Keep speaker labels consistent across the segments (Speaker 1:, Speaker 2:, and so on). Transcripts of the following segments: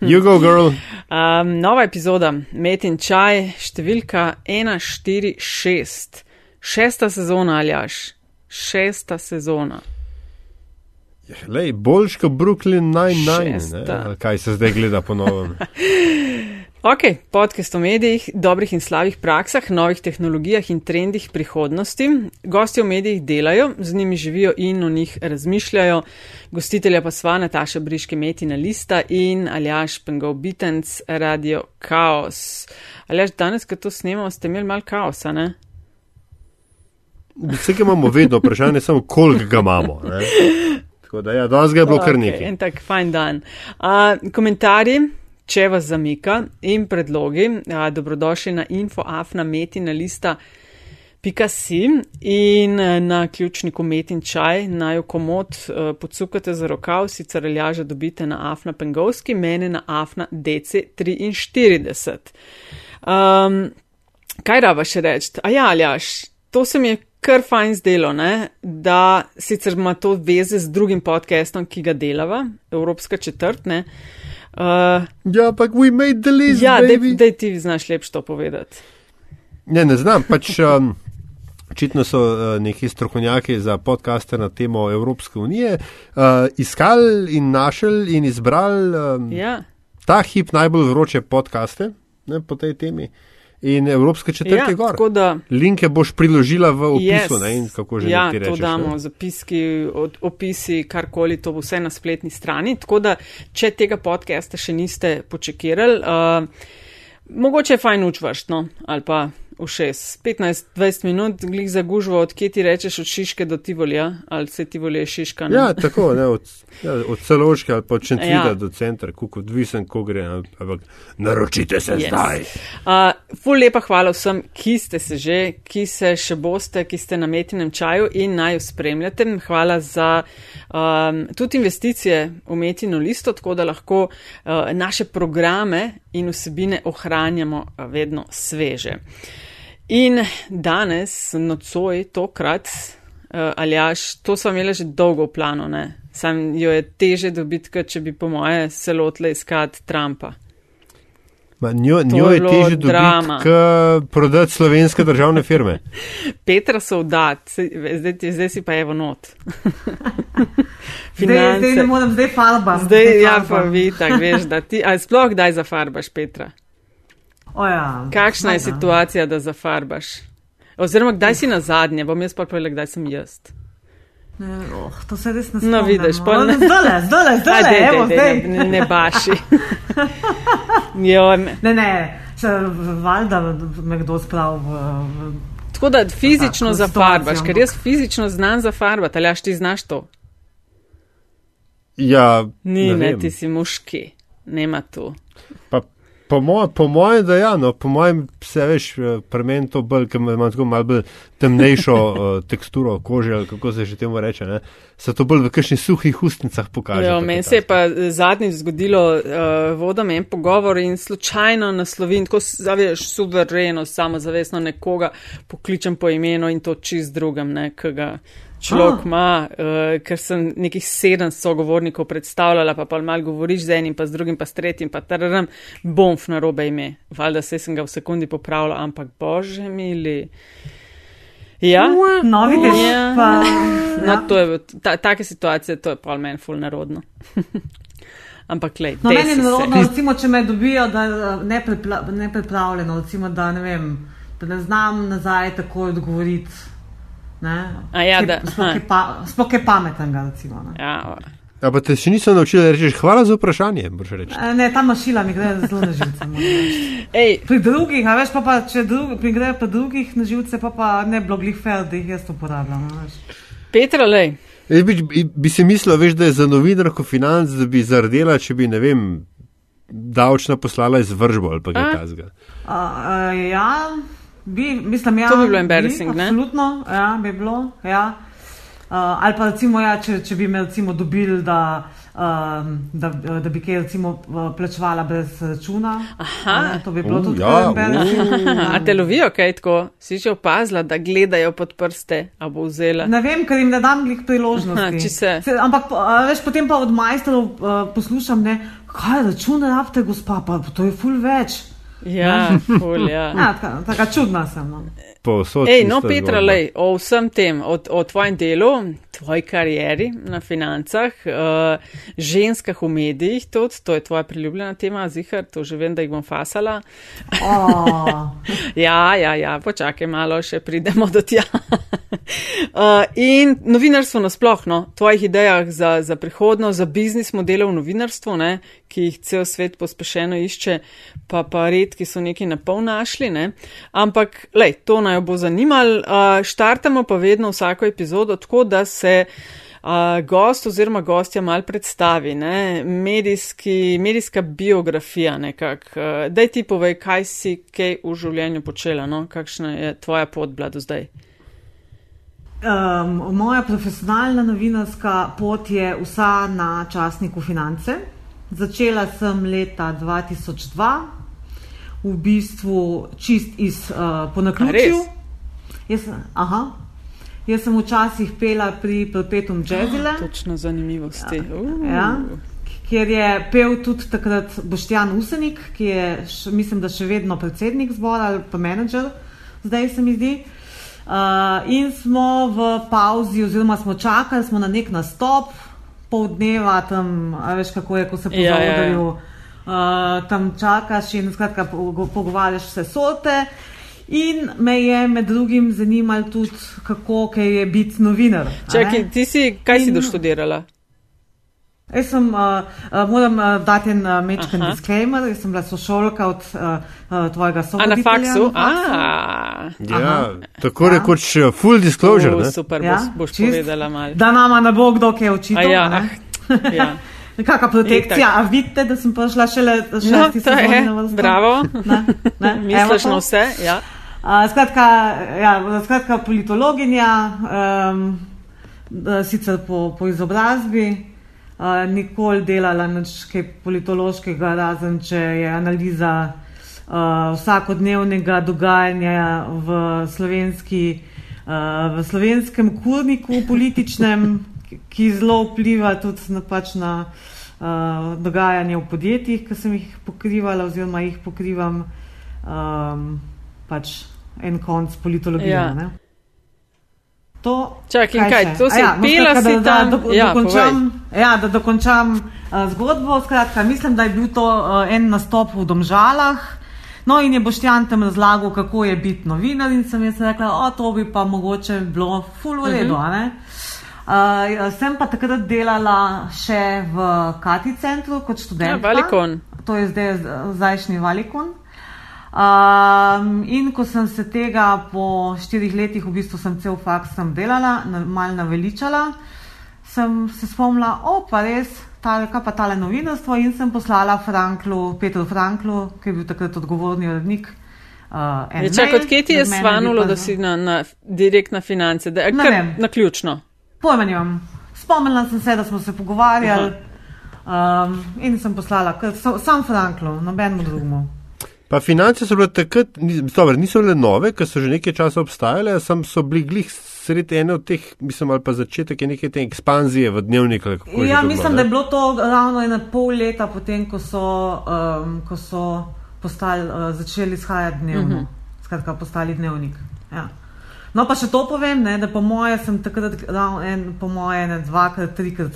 Speaker 1: You go, girl.
Speaker 2: Um, nova epizoda, Met in čaj, številka 146, šesta sezona, aljaš, šesta sezona.
Speaker 1: Lej, boljš kot Brooklyn Nine-Nine,
Speaker 2: Šesta.
Speaker 1: ne? kaj se zdaj gleda ponovno.
Speaker 2: Ok, podcast o medijih, dobrih in slabih praksah, novih tehnologijah in trendih prihodnosti. Gosti v medijih delajo, z njimi živijo in o njih razmišljajo. Gostitelja pa sva Nataša Briški Metina Lista in Aljaš Pengov Bitenc Radio Chaos. Aljaš, danes, ko to snemamo, ste imeli mal kaosa, ne?
Speaker 1: Vse, ki imamo vedno, vprašanje je samo, koliko ga imamo. Ne? Tako da, ja, danes ga je bilo kar
Speaker 2: Ok,
Speaker 1: nekaj.
Speaker 2: En tak fajn dan. Uh, komentarji, če vas zamika in predlogi, uh, dobrodošli na infoafna metina lista. Pika si in eh, na ključniku metin čaj, naj jo komod uh, podsukate za rokav, sicer ljaže dobite na afna pengovski, mene na afna DC43. Um, kaj raba še reči? A ja, Aljaš, to se mi je kar fajn zdelo, ne? da sicer ima to veze z drugim podcastom, ki ga delava, Evropska četrt. Ne? Uh,
Speaker 1: Ja, ampak we made the list.
Speaker 2: ja, da ti znaš lepš to povedati.
Speaker 1: Ne, ne znam. Pač, um, očitno so uh, neki strokovnjaki za podcaste na temo Evropske unije uh, iskali in našli in izbrali um,
Speaker 2: Ja,
Speaker 1: ta hip najbolj vroče podcaste ne, po tej temi. In Evropske četrte
Speaker 2: ja
Speaker 1: ja, gor.
Speaker 2: tako da.
Speaker 1: Linke boš priložila v opisu,
Speaker 2: Yes.
Speaker 1: ne, in kako že
Speaker 2: ja,
Speaker 1: ti
Speaker 2: to
Speaker 1: rečeš.
Speaker 2: damo,
Speaker 1: ne.
Speaker 2: zapiski, od, opisi, karkoli, to bo vse na spletni strani. Tako da, če tega podcasta še niste počekirali, uh, mogoče je fajn učvrst, no, ali pa v 6, 15-20 minut, glih za gužvo, od kje ti rečeš od Šiške do Tivolija, ali se Tivolije Šiška. Ne?
Speaker 1: Ja, tako, ne, od, ja, od celoške ali pa od čentvida
Speaker 2: Ja.
Speaker 1: ja. do centra, kako odvisen, ko gre, ampak naročite se
Speaker 2: Yes.
Speaker 1: zdaj.
Speaker 2: Uh, ful lepa hvala vsem, ki ste se že, ki se še boste, ki ste na metinem čaju in naj jo spremljate. Hvala za um, tudi investicije v metino listo, tako da lahko uh, naše programe in vsebine ohranjamo uh, vedno sveže. In danes, nocoj, tokrat, uh, Aljaš, to smo imeli že dolgo v planu, ne? Sam jo je teže dobiti, kot če bi po moje se lotile iskati Trumpa.
Speaker 1: Ma, njo,
Speaker 2: To
Speaker 1: njo
Speaker 2: je
Speaker 1: je teže dobiti, kot prodati slovenske državne firme.
Speaker 2: Petra so vdat, zdaj, ti- zdaj si pa evo not.
Speaker 3: Zdaj, zdaj ne morem, zdaj farba.
Speaker 2: Zdaj, ja, pa vi tako veš, da ti, ali sploh kdaj zafarbaš, Petra?
Speaker 3: O, ja.
Speaker 2: Kakšna je
Speaker 3: Seveda.
Speaker 2: situacija, da zafarbaš? Oziroma, kdaj si na zadnje, bom jaz pa povedala, kdaj sem jaz.
Speaker 3: Ne, oh, to se res ne
Speaker 2: No,
Speaker 3: spomnim.
Speaker 2: vidiš, pol
Speaker 3: No,
Speaker 2: ne-
Speaker 3: Zdole, zdole,
Speaker 2: Aj,
Speaker 3: zdole,
Speaker 2: dej,
Speaker 3: evo,
Speaker 2: dej,
Speaker 3: zdaj.
Speaker 2: dej, ne, ne baši. jo, me-
Speaker 3: Ne, ne, se valjda me kdo sprav v, v
Speaker 2: tako da fizično
Speaker 3: Tako,
Speaker 2: zafarbaš, ker jaz fizično znam zafarbati, ali až ti znaš to?
Speaker 1: Ja,
Speaker 2: Ni,
Speaker 1: ne,
Speaker 2: ne, ti si muški, nema tu.
Speaker 1: Po, moj, po mojem, da ja, no, po mojem se veš, eh, pri meni to bolj, ker ima tako malo bolj temnejšo uh, teksturo kože, ali kako se že temu reče, ne, se to bolj v kakšnih suhih ustnicah pokaže.
Speaker 2: Ja,
Speaker 1: ta
Speaker 2: meni se je pa zadnjič zgodilo, uh, vodam en pogovor in slučajno naslovim, tako zaveš, suvereno, samozavestno nekoga pokličem po imenu in to čist drugem, ne, ki ga človek
Speaker 3: Ah.
Speaker 2: ima, uh, ker sem nekih sedem sogovornikov predstavljala, pa pa mal govoriš z enim, pa z drugim, pa s tretjim, pa tararam, bomf na robe ime. Valjda se sem ga v sekundi popravila, ampak bože mili. Ja,
Speaker 3: No, vidiš,
Speaker 2: Ja.
Speaker 3: pa.
Speaker 2: No,
Speaker 3: ja.
Speaker 2: to je, ta, take situacije, to je pa meni ful narodno. Ampak, lej,
Speaker 3: No, meni je narodno, recimo, če me dobijo, da ne prepla- nepripravljeno, recimo, da ne vem, da ne znam nazaj takoj odgovoriti.
Speaker 2: Ja, da-
Speaker 3: Sploh je pametnega, recimo. Ne?
Speaker 2: Ja,
Speaker 1: Ja, pa te še nisem naučil, da rečeš hvala za vprašanje, moraš reči.
Speaker 3: E, Ne, ta mašila mi gre zelo na živce. Pri drugih, a veš, pa, pa če drug, mi gre pri drugih na živce, pa, pa ne bilo glih fair, da jih jaz uporabljam.
Speaker 2: Petra, lej,
Speaker 1: Jaz Bi, bi, si mislil, veš, da je za novinarko financ, da bi zardela, če bi, ne vem, davčna poslala izvržbo ali pa kaj takega.
Speaker 3: Ja, bi, mislim, ja.
Speaker 2: To bi bilo embarrassing, ne?
Speaker 3: Absolutno, ja, bi bilo. Ja. Uh, ali pa recimo, ja, če, če bi me recimo dobili, da uh, Um, da, da bi kaj recimo plačevala brez računa.
Speaker 2: Aha.
Speaker 3: Ne, to bi bilo
Speaker 1: Uh,
Speaker 3: tudi
Speaker 1: ja,
Speaker 3: ja,
Speaker 2: A te lovijo kaj tako? Si že opazila, da gledajo pod prste, a bo vzela?
Speaker 3: Ne vem, ker jim ne dam glih priložnosti.
Speaker 2: Aha, se-
Speaker 3: se, ampak a, veš, potem pa od majstrov uh, poslušam, ne, kaj račune rabite, gospa, pa to je ful več.
Speaker 2: Ja, ful, ja.
Speaker 3: Ja, taka, taka čudna sem. No.
Speaker 1: Povsod
Speaker 2: Ej, no, Petra,
Speaker 1: zgodba.
Speaker 2: lej, o vsem tem, o, o tvojem delu, tvoji karieri na financah, uh, ženskah v medijih, tudi, to je tvoja priljubljena tema, zihar, to že vem, da jih bom fasala.
Speaker 3: Oh.
Speaker 2: Ja, ja, ja, počakaj malo, še pridemo do tja. uh, in novinarstvo nasploh, no, tvojih idejah za, za prihodnost, za biznis modele v novinarstvu, ne, ki jih cel svet pospešeno išče, pa pa redki so neki na pol našli, ne. Ampak, lej, to naj bo zanimalo. Uh, štartamo pa vedno vsako epizodo tako, da se uh, gost oziroma gostja mal predstavi, ne, medijski, medijska biografija nekak. Uh, daj ti povej, kaj si kaj v življenju počela, no, kakšna je tvoja pot bila do zdaj.
Speaker 3: Um, moja profesionalna novinarska pot je vsa na časniku Finance. Začela sem leta 2002, v bistvu čist iz uh,
Speaker 2: A
Speaker 3: ponaključju.
Speaker 2: res?
Speaker 3: Jaz, aha, jaz sem včasih pela pri Perpetuum Jazzile.
Speaker 2: Točno zanimivosti. Uh,
Speaker 3: Ja, kjer je pel tudi takrat Boštjan Usenik, ki je, š, mislim, da še vedno predsednik zbora ali pa menedžer, zdaj se mi zdi. Uh, in smo v pauzi, oziroma smo čakali, smo na nek nastop, pol dneva tam, a veš kako je, ko se po
Speaker 2: Ja, ja, ja.
Speaker 3: zaodrju. Uh, tam čakaš in skratka po- pogovarjaš vse sote. In me je med drugim zanimalo tudi, kako kaj je biti novinar. a.
Speaker 2: Čakaj, ti si, kaj si
Speaker 3: In-
Speaker 2: doštudirala?
Speaker 3: Jaz sem, uh, uh, moram uh, dati en uh, mečken
Speaker 2: Aha.
Speaker 3: disclaimer, jaz sem bila sošolka od uh, uh, tvojega
Speaker 2: A
Speaker 3: sovoditelja.
Speaker 2: na faksu?
Speaker 3: na faksu.
Speaker 2: A,
Speaker 1: Ja,
Speaker 3: Aha.
Speaker 1: tako
Speaker 3: Ja.
Speaker 1: rekoč uh, full disclosure.
Speaker 2: uh, super,
Speaker 3: Ja,
Speaker 2: boš, boš
Speaker 3: čist.
Speaker 2: povedala malo.
Speaker 3: Da nama ne bo kdo kaj
Speaker 2: A
Speaker 3: očital.
Speaker 2: ja,
Speaker 3: ne.
Speaker 2: ah, ja.
Speaker 3: Kakšna protekcija, a vidite, da sem prišla šele
Speaker 2: No,
Speaker 3: šesti
Speaker 2: je,
Speaker 3: na vrsto?
Speaker 2: bravo.
Speaker 3: Ne, ne,
Speaker 2: Misliš na vse? Ja.
Speaker 3: Uh, skratka, ja, skratka, politologinja, um, sicer po, po izobrazbi, uh, nikoli delala nič kaj politološkega, razen če je analiza uh, vsakodnevnega dogajanja v, slovenski, uh, v slovenskem kurniku političnem, ki zelo vpliva tudi na, pač na uh, dogajanje v podjetjih, ki sem jih pokrivala oziroma jih pokrivam. Um, pač en konc politologije.
Speaker 2: Ja.
Speaker 3: Ja. To,
Speaker 2: Čakaj, in kaj,
Speaker 3: še?
Speaker 2: to
Speaker 3: A
Speaker 2: si
Speaker 3: no,
Speaker 2: pela
Speaker 3: skratka,
Speaker 2: si
Speaker 3: da, da,
Speaker 2: tam?
Speaker 3: do,
Speaker 2: Ja,
Speaker 3: dokončam, ja, da dokončam uh, zgodbo. Skratka, mislim, da je bil to uh, en nastop v Domžalah. No, in je Boštjan tam razlagal, kako je biti novinar, in sem jaz rekla, o, to bi pa mogoče bilo full v redu. Uh -huh. uh, sem pa takrat delala še v Kati centru kot študentka.
Speaker 2: Ja, Valikon.
Speaker 3: To je zdaj zdajšnji Valikon. Um, in ko sem se tega po štirih letih, v bistvu sem cel faks sem delala, mal naveličala, sem se spomnila, o pa res, tale, kaj pa tale novinarstvo in sem poslala Franklu, Petru Franklu, ki je bil takrat odgovorni urednik. Uh,
Speaker 2: Je, čakaj,
Speaker 3: mail,
Speaker 2: od kje ti je svanulo, da si na, na, direkt na finance? Da,
Speaker 3: Ne
Speaker 2: kar,
Speaker 3: vem.
Speaker 2: na ključno.
Speaker 3: Pojma nimam. Spomnila sem se, da smo se pogovarjali um, in sem poslala, kar- sa- sam Franklu, nobenemu drugemu.
Speaker 1: Pa finance so bile takrat, dobro, niso bile nove, ker so že nekaj časa obstajale, sam so bili glih sredi ene od teh, mislim, ali pa začetek je neke te ekspanzije v dnevnik.
Speaker 3: Ja,
Speaker 1: to
Speaker 3: mislim,
Speaker 1: bilo,
Speaker 3: da je
Speaker 1: ne?
Speaker 3: bilo to ravno ena pol leta potem, ko so, um, ko so postali, uh, začeli izhajati dnevno. Uh -huh. Skratka, postali dnevnik. Ja. No, pa še to povem, ne, da po moje sem takrat, ravno en, po moje, ne dvakrat, trikrat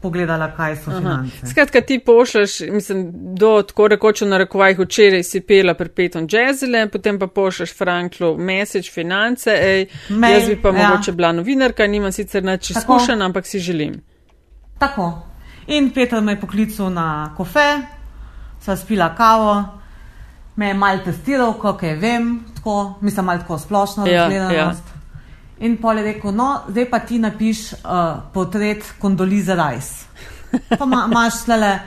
Speaker 3: pogledala, kaj so
Speaker 2: Aha.
Speaker 3: finance.
Speaker 2: Skratka, ti pošleš, mislim, do tako rekoč na rekovajih včeraj si pela perpetuum jazzile, potem pa pošleš Franklu message finance, ej,
Speaker 3: Mail,
Speaker 2: jaz bi pa
Speaker 3: ja.
Speaker 2: mogoče bila novinarka, nimam sicer nič izkušen, ampak si želim.
Speaker 3: Tako. In Peter me je poklical na kofe, sva spila kavo, me je mal testiral, kako je vem, tako, mislim, mal tako splošno
Speaker 2: Ja,
Speaker 3: razgledanost. In pol je rekel, no, zdaj pa ti napiš uh, portret Kondolize Rice. Pa ma, imaš tlele,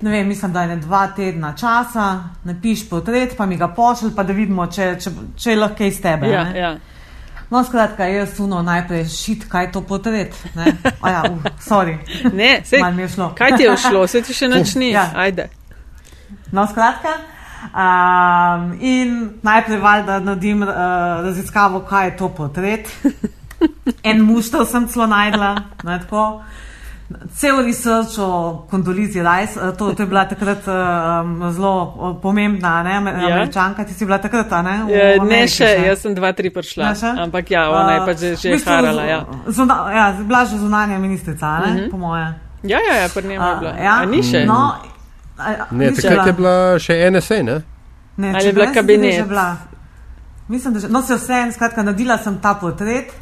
Speaker 3: ne vem, mislim, da je ne dva tedna časa, napiš portret, pa mi ga pošlj, pa da vidimo, če, če, če je lahko iz tebe.
Speaker 2: Ja,
Speaker 3: ne.
Speaker 2: ja.
Speaker 3: No, skratka, jaz suno najprej šit, kaj to potret. Ne, ja, uh, sorry.
Speaker 2: Ne, sej,
Speaker 3: je šlo.
Speaker 2: kaj ti je šlo, se ti še nič ni.
Speaker 3: Ja.
Speaker 2: Ajde.
Speaker 3: No, skratka. Um, in najprej valjda naredim uh, raziskavo, kaj je to potret. En muštel sem celo najdla, ne, tako. Cel research o kondolizi Rice, eh, to, to je bila takrat um, zelo eh, pomembna, ne,
Speaker 2: Ja.
Speaker 3: američanka, ti si bila takrat, a ne? v
Speaker 2: Je, ne
Speaker 3: Ameriki
Speaker 2: še, jaz sem dva, tri prišla.
Speaker 3: Še?
Speaker 2: Ampak ja, ona je
Speaker 3: Uh,
Speaker 2: pač že,
Speaker 3: v
Speaker 2: že
Speaker 3: bistvu
Speaker 2: harala. Ja,
Speaker 3: Zuna, ja, bila že zunanja ministrica, ne,
Speaker 2: Mhm.
Speaker 3: uh -huh. po moje.
Speaker 2: ja, ja, ja pri njemu je
Speaker 3: Uh,
Speaker 2: bila.
Speaker 3: ja,
Speaker 2: A ni še?
Speaker 3: No, a,
Speaker 1: Ne, takrat je bila še NSA, ne?
Speaker 3: Ne,
Speaker 2: Ali je bila kabinet?
Speaker 3: že bila. Mislim, da že. No, se vse, skratka, naredila sem ta portret.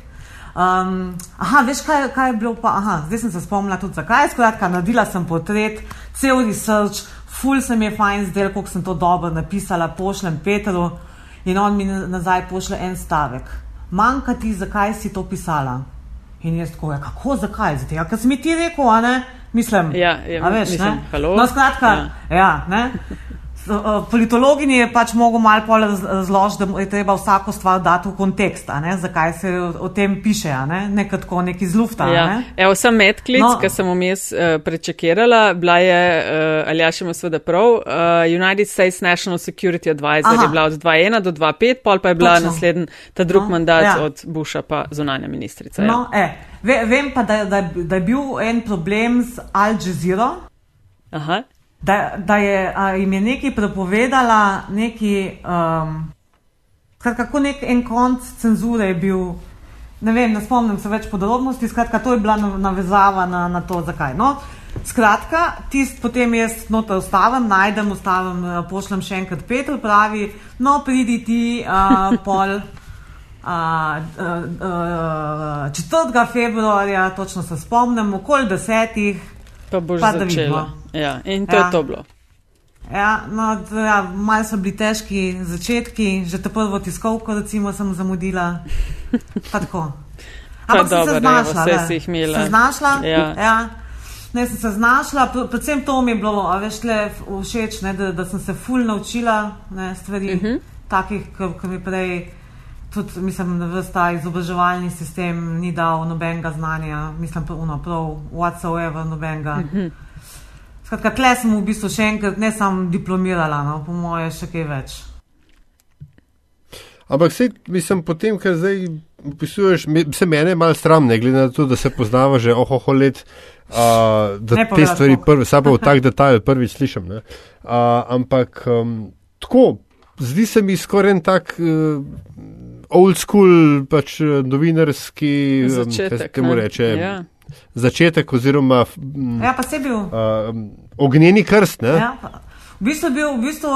Speaker 3: Um, aha, veš, kaj, kaj je bilo pa? Aha, zdaj sem se spomnila tudi zakaj. Skratka, naredila sem portret, cel research, ful se mi je fajn zdel, koliko sem to dobro napisala, pošljem Petru in on mi nazaj pošle en stavek. Manjka ti, zakaj si to pisala. In jaz tako, ja, kako, zakaj? Zato, ja, ker si mi ti rekel, a ne? Mislim,
Speaker 2: Ja, ja,
Speaker 3: a veš,
Speaker 2: mislim,
Speaker 3: ne? No, skratka, ja, ja ne. Uh, Politologinji je pač mogel malo pol raz- razložiti, da je treba vsako stvar dati v kontekst, zakaj se o, o tem piše, ne, ne kot tako neki zlufta.
Speaker 2: Ja.
Speaker 3: ne.
Speaker 2: Evo, sem medklic,
Speaker 3: No.
Speaker 2: ki sem vmes uh, prečekirala, bila je, uh, ali ja še ima seveda prav, uh, United States National Security Advisor
Speaker 3: Aha.
Speaker 2: je bila od 2.1 do 2.5, pol pa je bila naslednji, ta drug
Speaker 3: No,
Speaker 2: mandat
Speaker 3: ja.
Speaker 2: ja. od Busha pa zunanja ministrica.
Speaker 3: No, e, ve, vem pa, da, da, da je bil en problem z Al Jazeera.
Speaker 2: Ja. Aha.
Speaker 3: Da, da je, a, jim je nekaj prepovedala, neki, um, skratka, kako nek en konc cenzure je bil, ne vem, ne spomnim se več podrobnosti, skratka, to je bila nav- navezava na, na to, zakaj. No, skratka, tist potem jaz noter ustavim, najdem, ustavim, eh, pošljem še enkrat Petr, pravi, no, pridi ti uh, pol. Uh, uh, uh, 4. februarja, točno se spomnim, okoli desetih,
Speaker 2: Pa boš
Speaker 3: Pa
Speaker 2: začela. Ja, in to
Speaker 3: Ja.
Speaker 2: je to bilo.
Speaker 3: Ja, no, ja, malo so bili težki začetki, že to prvo tiskovko, recimo, sem zamudila. Pa tako.
Speaker 2: Pa
Speaker 3: Ampak sem se
Speaker 2: evo,
Speaker 3: znašla. ne.
Speaker 2: si jih imela.
Speaker 3: Se znašla?
Speaker 2: Ja.
Speaker 3: ja. Ne, sem se znašla, pr- predvsem to mi je bilo, a veš, tle všeč, ne, da, da sem se ful naučila ne, stvari, uh
Speaker 2: Mhm.
Speaker 3: -huh. takih, ki mi prej, tudi mislim, da ves ta izobraževalni sistem ni dal nobenega znanja, mislim pa uno prav, whatsoever nobenega. Uh
Speaker 2: Mhm.
Speaker 3: -huh. Skratka, tle sem v bistvu še enkrat, ne sam diplomirala, no, po moje še kaj več.
Speaker 1: Ampak se, mislim, potem, ker zdaj opisuješ, se mene malo sram, ne glede na to, da se poznava že ohoho let, uh, da
Speaker 3: Ne
Speaker 1: te stvari prvi, sabo v tak detajl prvič slišim. ne. Uh, ampak um, tako, zdi se mi skoraj en tak uh, old school, pač uh, novinarski, um, kaj se
Speaker 2: Začetek.
Speaker 1: temu
Speaker 2: ne.
Speaker 1: reče,
Speaker 2: Ja.
Speaker 1: začetek oziroma um,
Speaker 3: Ja, pa se bil.
Speaker 1: uh, ognjeni krst. Ne?
Speaker 3: Ja, pa- v bistvu je bil, v bistvu,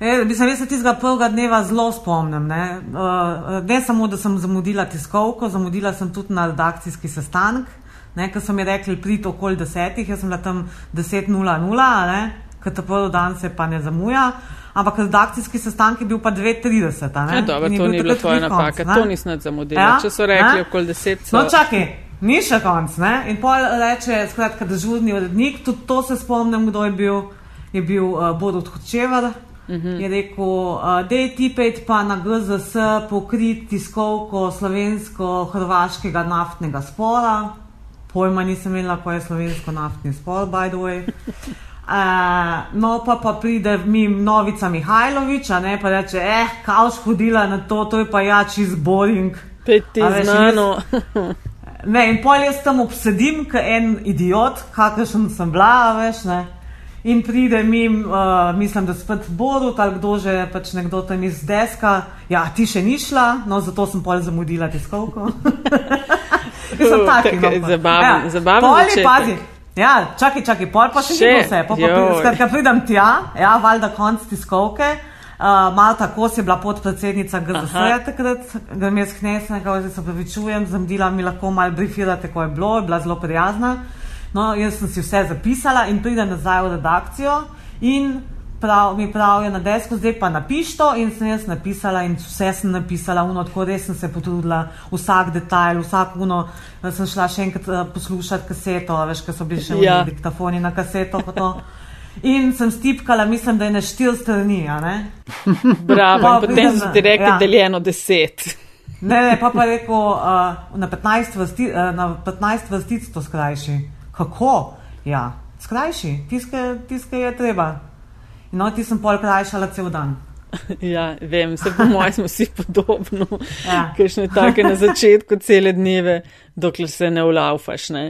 Speaker 3: eh, bi se res tistega prvega dneva zelo spomnim. Ne? Uh, ne samo, da sem zamudila tiskovko, zamudila sem tudi na redakcijski sestanek, ne? ker so mi rekli, prid okoli desetih, jaz sem bila tam 10.00, ker ta prvi dan se pa ne zamuja. Ampak redakcijski sestanek je bil pa 2.30. a ne.
Speaker 2: Ja, dobro,
Speaker 3: je
Speaker 2: to ni bila tvoja napaka, to
Speaker 3: ne.
Speaker 2: nisem nič zamudila.
Speaker 3: Ja,
Speaker 2: Če so rekli
Speaker 3: ne?
Speaker 2: okoli deset, so.
Speaker 3: No, čakaj, ni še konc. Ne? In pol reče, skratka, dežurni urednik, tudi to se spomnim, kdo je bil, je bil uh, Borut Hočevar. Uh -huh. Je rekel, uh, da je tipet pa na GZS pokrit tiskovko slovensko-hrvaškega naftnega spora. Pojma nisem imela, kaj je slovensko naftni spor, by the way. Uh, no, pa, pa pride mi novica Mihajlovič, ne pa reče, eh, kaoš hodila na to, to je pa ja čist boring.
Speaker 2: Peti znano.
Speaker 3: Ne, in pol jaz tam obsedim, kot en idiot, kakršen sem bila, veš. Ne? In pride mi, uh, mislim, da spet Borut ali kdo že, pač nekdo tam iz deska. Ja, ti še ni šla, no zato sem pol zamudila tiskovko. No,
Speaker 2: zabaven- zabaven
Speaker 3: Pol je,
Speaker 2: začetek.
Speaker 3: pazi, Ja, čakaj, čakaj, pol pa še ni vse. Pa, pa, pri- skratka, pridem tja, ja, valjda konc tiskovke. Uh, Malta Kos je bila podpredsednica GZS-ja takrat, ga mi je sknesla, zdaj se pravičujem, zamdila mi lahko malo brifirate, ko je bilo, je bila zelo prijazna. No, jaz sem si vse zapisala in pridem nazaj v redakcijo in prav, mi pravijo na desku, zdaj pa napiš to in sem jaz napisala in vse sem napisala, uno, tako res sem se potrudila, vsak detajl, vsak uno, sem šla še enkrat uh, poslušati kaseto, veš, ker so bili še
Speaker 2: Ja.
Speaker 3: ja. diktafoni na kaseto. In sem stipkala, mislim, da je na štiri strani?
Speaker 2: Bravo,
Speaker 3: Pa
Speaker 2: potem
Speaker 3: pridem
Speaker 2: so
Speaker 3: na-
Speaker 2: ti rekli
Speaker 3: ja.
Speaker 2: deljeno deset.
Speaker 3: Ne, ne, pa pa rekel, uh, na 15 vrsti, uh, na 15 vrstic to skrajši. Kako? Ja, skrajši, tiskaj tiska je treba. No, ti sem pol krajšala cel dan.
Speaker 2: Ja, vem, se po mojem smo vsi podobno. Ja. Kajšne take na začetku cele dneve, dokler se ne ulaufaš, ne?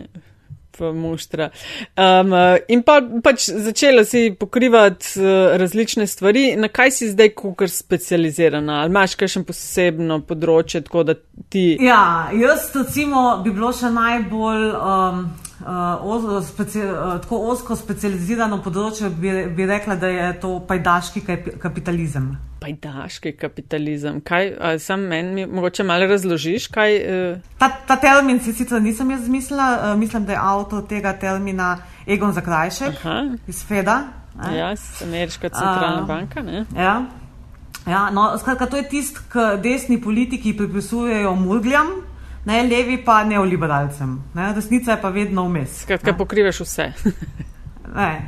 Speaker 2: muštra. Um, in pa pač začela si pokrivati uh, različne stvari. Na kaj si zdaj, kukar specializirana? Ali imaš kakšen posebno področje, tako da ti.
Speaker 3: Ja, jaz recimo bi bilo še najbolj. Um, Uh, speci, uh, tako osko specializirano področje bi, bi rekla, da je to pajdaški kapitalizem.
Speaker 2: Pajdaški kapitalizem. Kaj, sam meni, mogoče malo razložiš? Kaj, uh...
Speaker 3: ta, ta termin si sicer nisem jaz zmislila, uh, mislim, da je avtor tega termina Egon Zakrajšek Aha. iz Feda.
Speaker 2: Ne? Ja, Ameriška centralna uh, banka. Ne?
Speaker 3: Ja. Ja, no, skratka, to je tisto, kar desni politiki pripisujejo murgljam ne, levi pa neoliberalcem. Ne, resnica je pa vedno vmes.
Speaker 2: Skratka, pokrivaš vse.
Speaker 3: ne,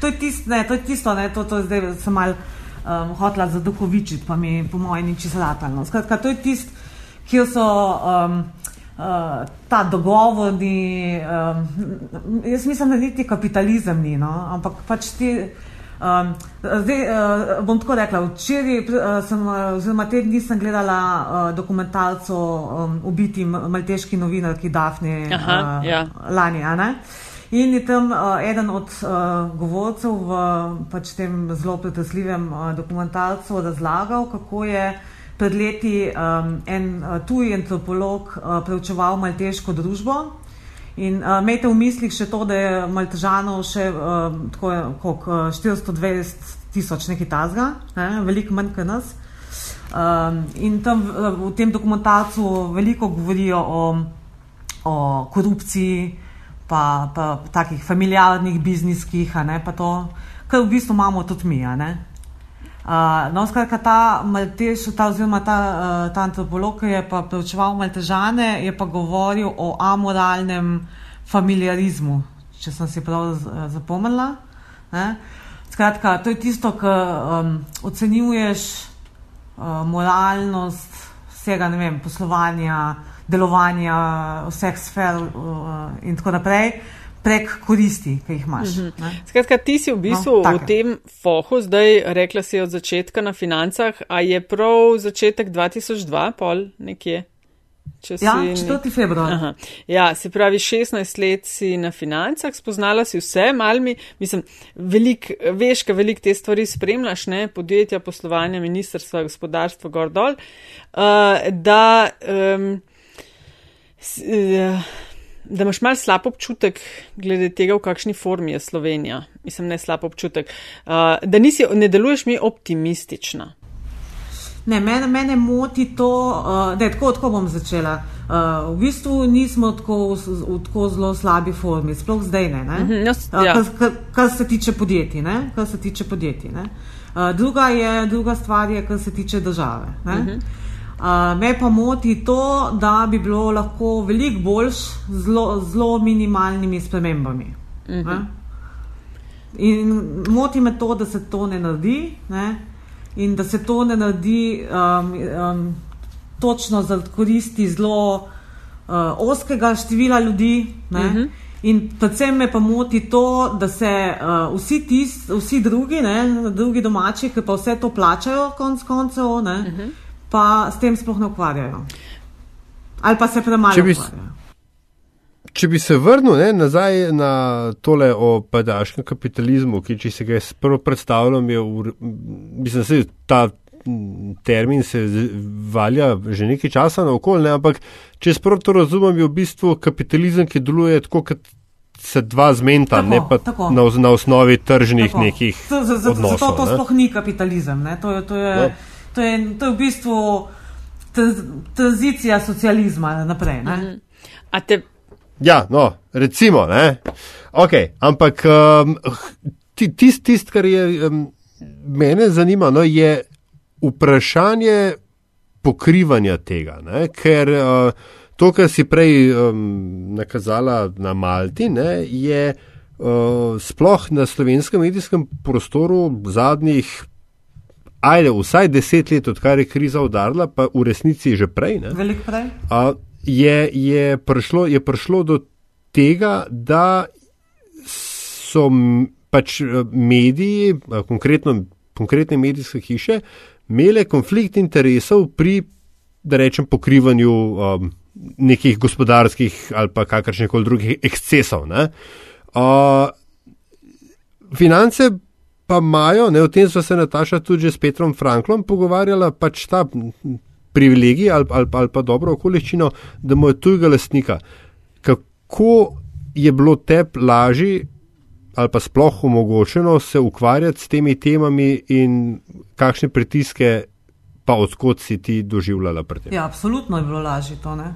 Speaker 3: to je tisto, ne, to je tisto, ne, to, to zdaj sem mal um, hotla zadokovičiti, pa mi po mojem ni čisto latalno. Skratka, to je tisto, kjer so um, uh, ta dogovorni, um, jaz mislim, da niti kapitalizem ni, no, ampak pač ti. Um, zdaj, uh, bom tako rekla, včeraj, uh, sem, uh, oziroma te dni sem gledala uh, dokumentalco um, Ubiti malteški novinarki Dafne Aha, uh, ja. lani. In je tam uh, eden od uh, govorcev v pač tem zelo pretresljivem uh, dokumentalcu razlagal, kako je pred leti um, en uh, tuji antropolog uh, preučeval malteško družbo. In uh, imejte v mislih še to, da je Maltežano še uh, tako kot uh, 420 tisoč nekaj tazga, ne? veliko manj kot nas. Um, in tam v, tem dokumentarcu veliko govorijo o, o korupciji, pa, pa takih familiarnih bizniskih, pa to, kar v bistvu imamo tudi mi. Uh, no, skratka, ta Maltež, ta, oziroma ta, uh, ta antropolog, ki je pa preučeval Maltežane, je pa govoril o amoralnem familiarizmu, če sem si prav zapomnila. Ne? Skratka, to je tisto, kar um, ocenjuješ uh, moralnost vsega, ne vem, poslovanja, delovanja vseh sfer uh, in tako naprej prek koristi, ki jih imaš. Uh
Speaker 2: -huh. Skratka, ti si v bistvu no, v tem fohu, zdaj rekla si od začetka na financah, a je prav začetek 2002, pol nekje?
Speaker 3: Ja, 4. februar.
Speaker 2: Ja, se pravi, 16 let si na financah, spoznala si vse, malmi, mislim, velik, veš, kaj velik te stvari spremljaš, ne, podjetja, poslovanja, ministrstva, gospodarstva, gor dol, uh, da. Um, s, uh, da imaš mal slab občutek glede tega, v kakšni formi je Slovenija. Mislim, ne slab občutek. Uh, da nisi, ne deluješ mi optimistična.
Speaker 3: Ne, mene, mene moti to, uh, da tako, tako bom začela. Uh, v bistvu nismo tako, v tako zelo slabi formi, sploh zdaj ne. ne? Uh -huh, no, uh, ja. kar, kar se tiče podjetij. Kar se tiče podjetij uh, druga, je, druga stvar je, kar se tiče države. Uh -huh. Uh, me pa moti to, da bi bilo lahko veliko boljš z zelo minimalnimi spremembami. Uh mhm. -huh. In moti me to, da se to ne naredi ne? in da se to ne naredi um, um, točno za koristi zelo uh, oskega števila ljudi. Uh mhm. -huh. In predvsem me pa moti to, da se uh, vsi, tis, vsi drugi, ne, drugi domači, ki pa vse to plačajo, konc koncev. Uh mhm. -huh pa s tem sploh ne ukvarjajo. Ali pa se premalo če bi, ukvarjajo.
Speaker 1: Če bi se vrnil ne, nazaj na tole o padaškem kapitalizmu, ki če se ga jaz prvo predstavljam, je, mislim, se ta termin se valja že nekaj časa na okolje, ampak če prvo to razumem, je v bistvu kapitalizem, ki deluje tako, kot se dva zmenta, tako, ne pa na, na osnovi tržnih tako. nekih. Zato
Speaker 3: to, to sploh ni kapitalizem. To je, to je, no. To je, to je v bistvu tranzicija socializma naprej. Mhm.
Speaker 2: Te...
Speaker 1: Ja, no, recimo. Okay, ampak um, tisto, tist, kar je um, mene zanima, no, je vprašanje pokrivanja tega. Ne? Ker uh, to, kar si prej um, nakazala na Malti, ne, je uh, sploh na slovenskem medijskem prostoru zadnjih ajde, vsaj deset let, odkar je kriza udarila, pa v resnici že prej,
Speaker 3: Veliko prej.
Speaker 1: a, je, je, prišlo, je prišlo do tega, da so pač eh, mediji, a, konkretno, konkretne medijske hiše, imele konflikt interesov pri, da rečem, pokrivanju um, nekih gospodarskih ali pa kakršnih koli drugih ekscesov. ne. Uh, finance pa imajo, ne, o tem so se Nataša tudi že s Petrom Franklom pogovarjala, pač ta privilegij ali, ali, ali pa dobro okoliščino, da mu je tujega lastnika. Kako je bilo tebi lažje ali pa sploh omogočeno se ukvarjati s temi temami in kakšne pritiske, pa odkot si ti doživljala pri tem?
Speaker 3: Ja, absolutno je bilo lažje to. Ne?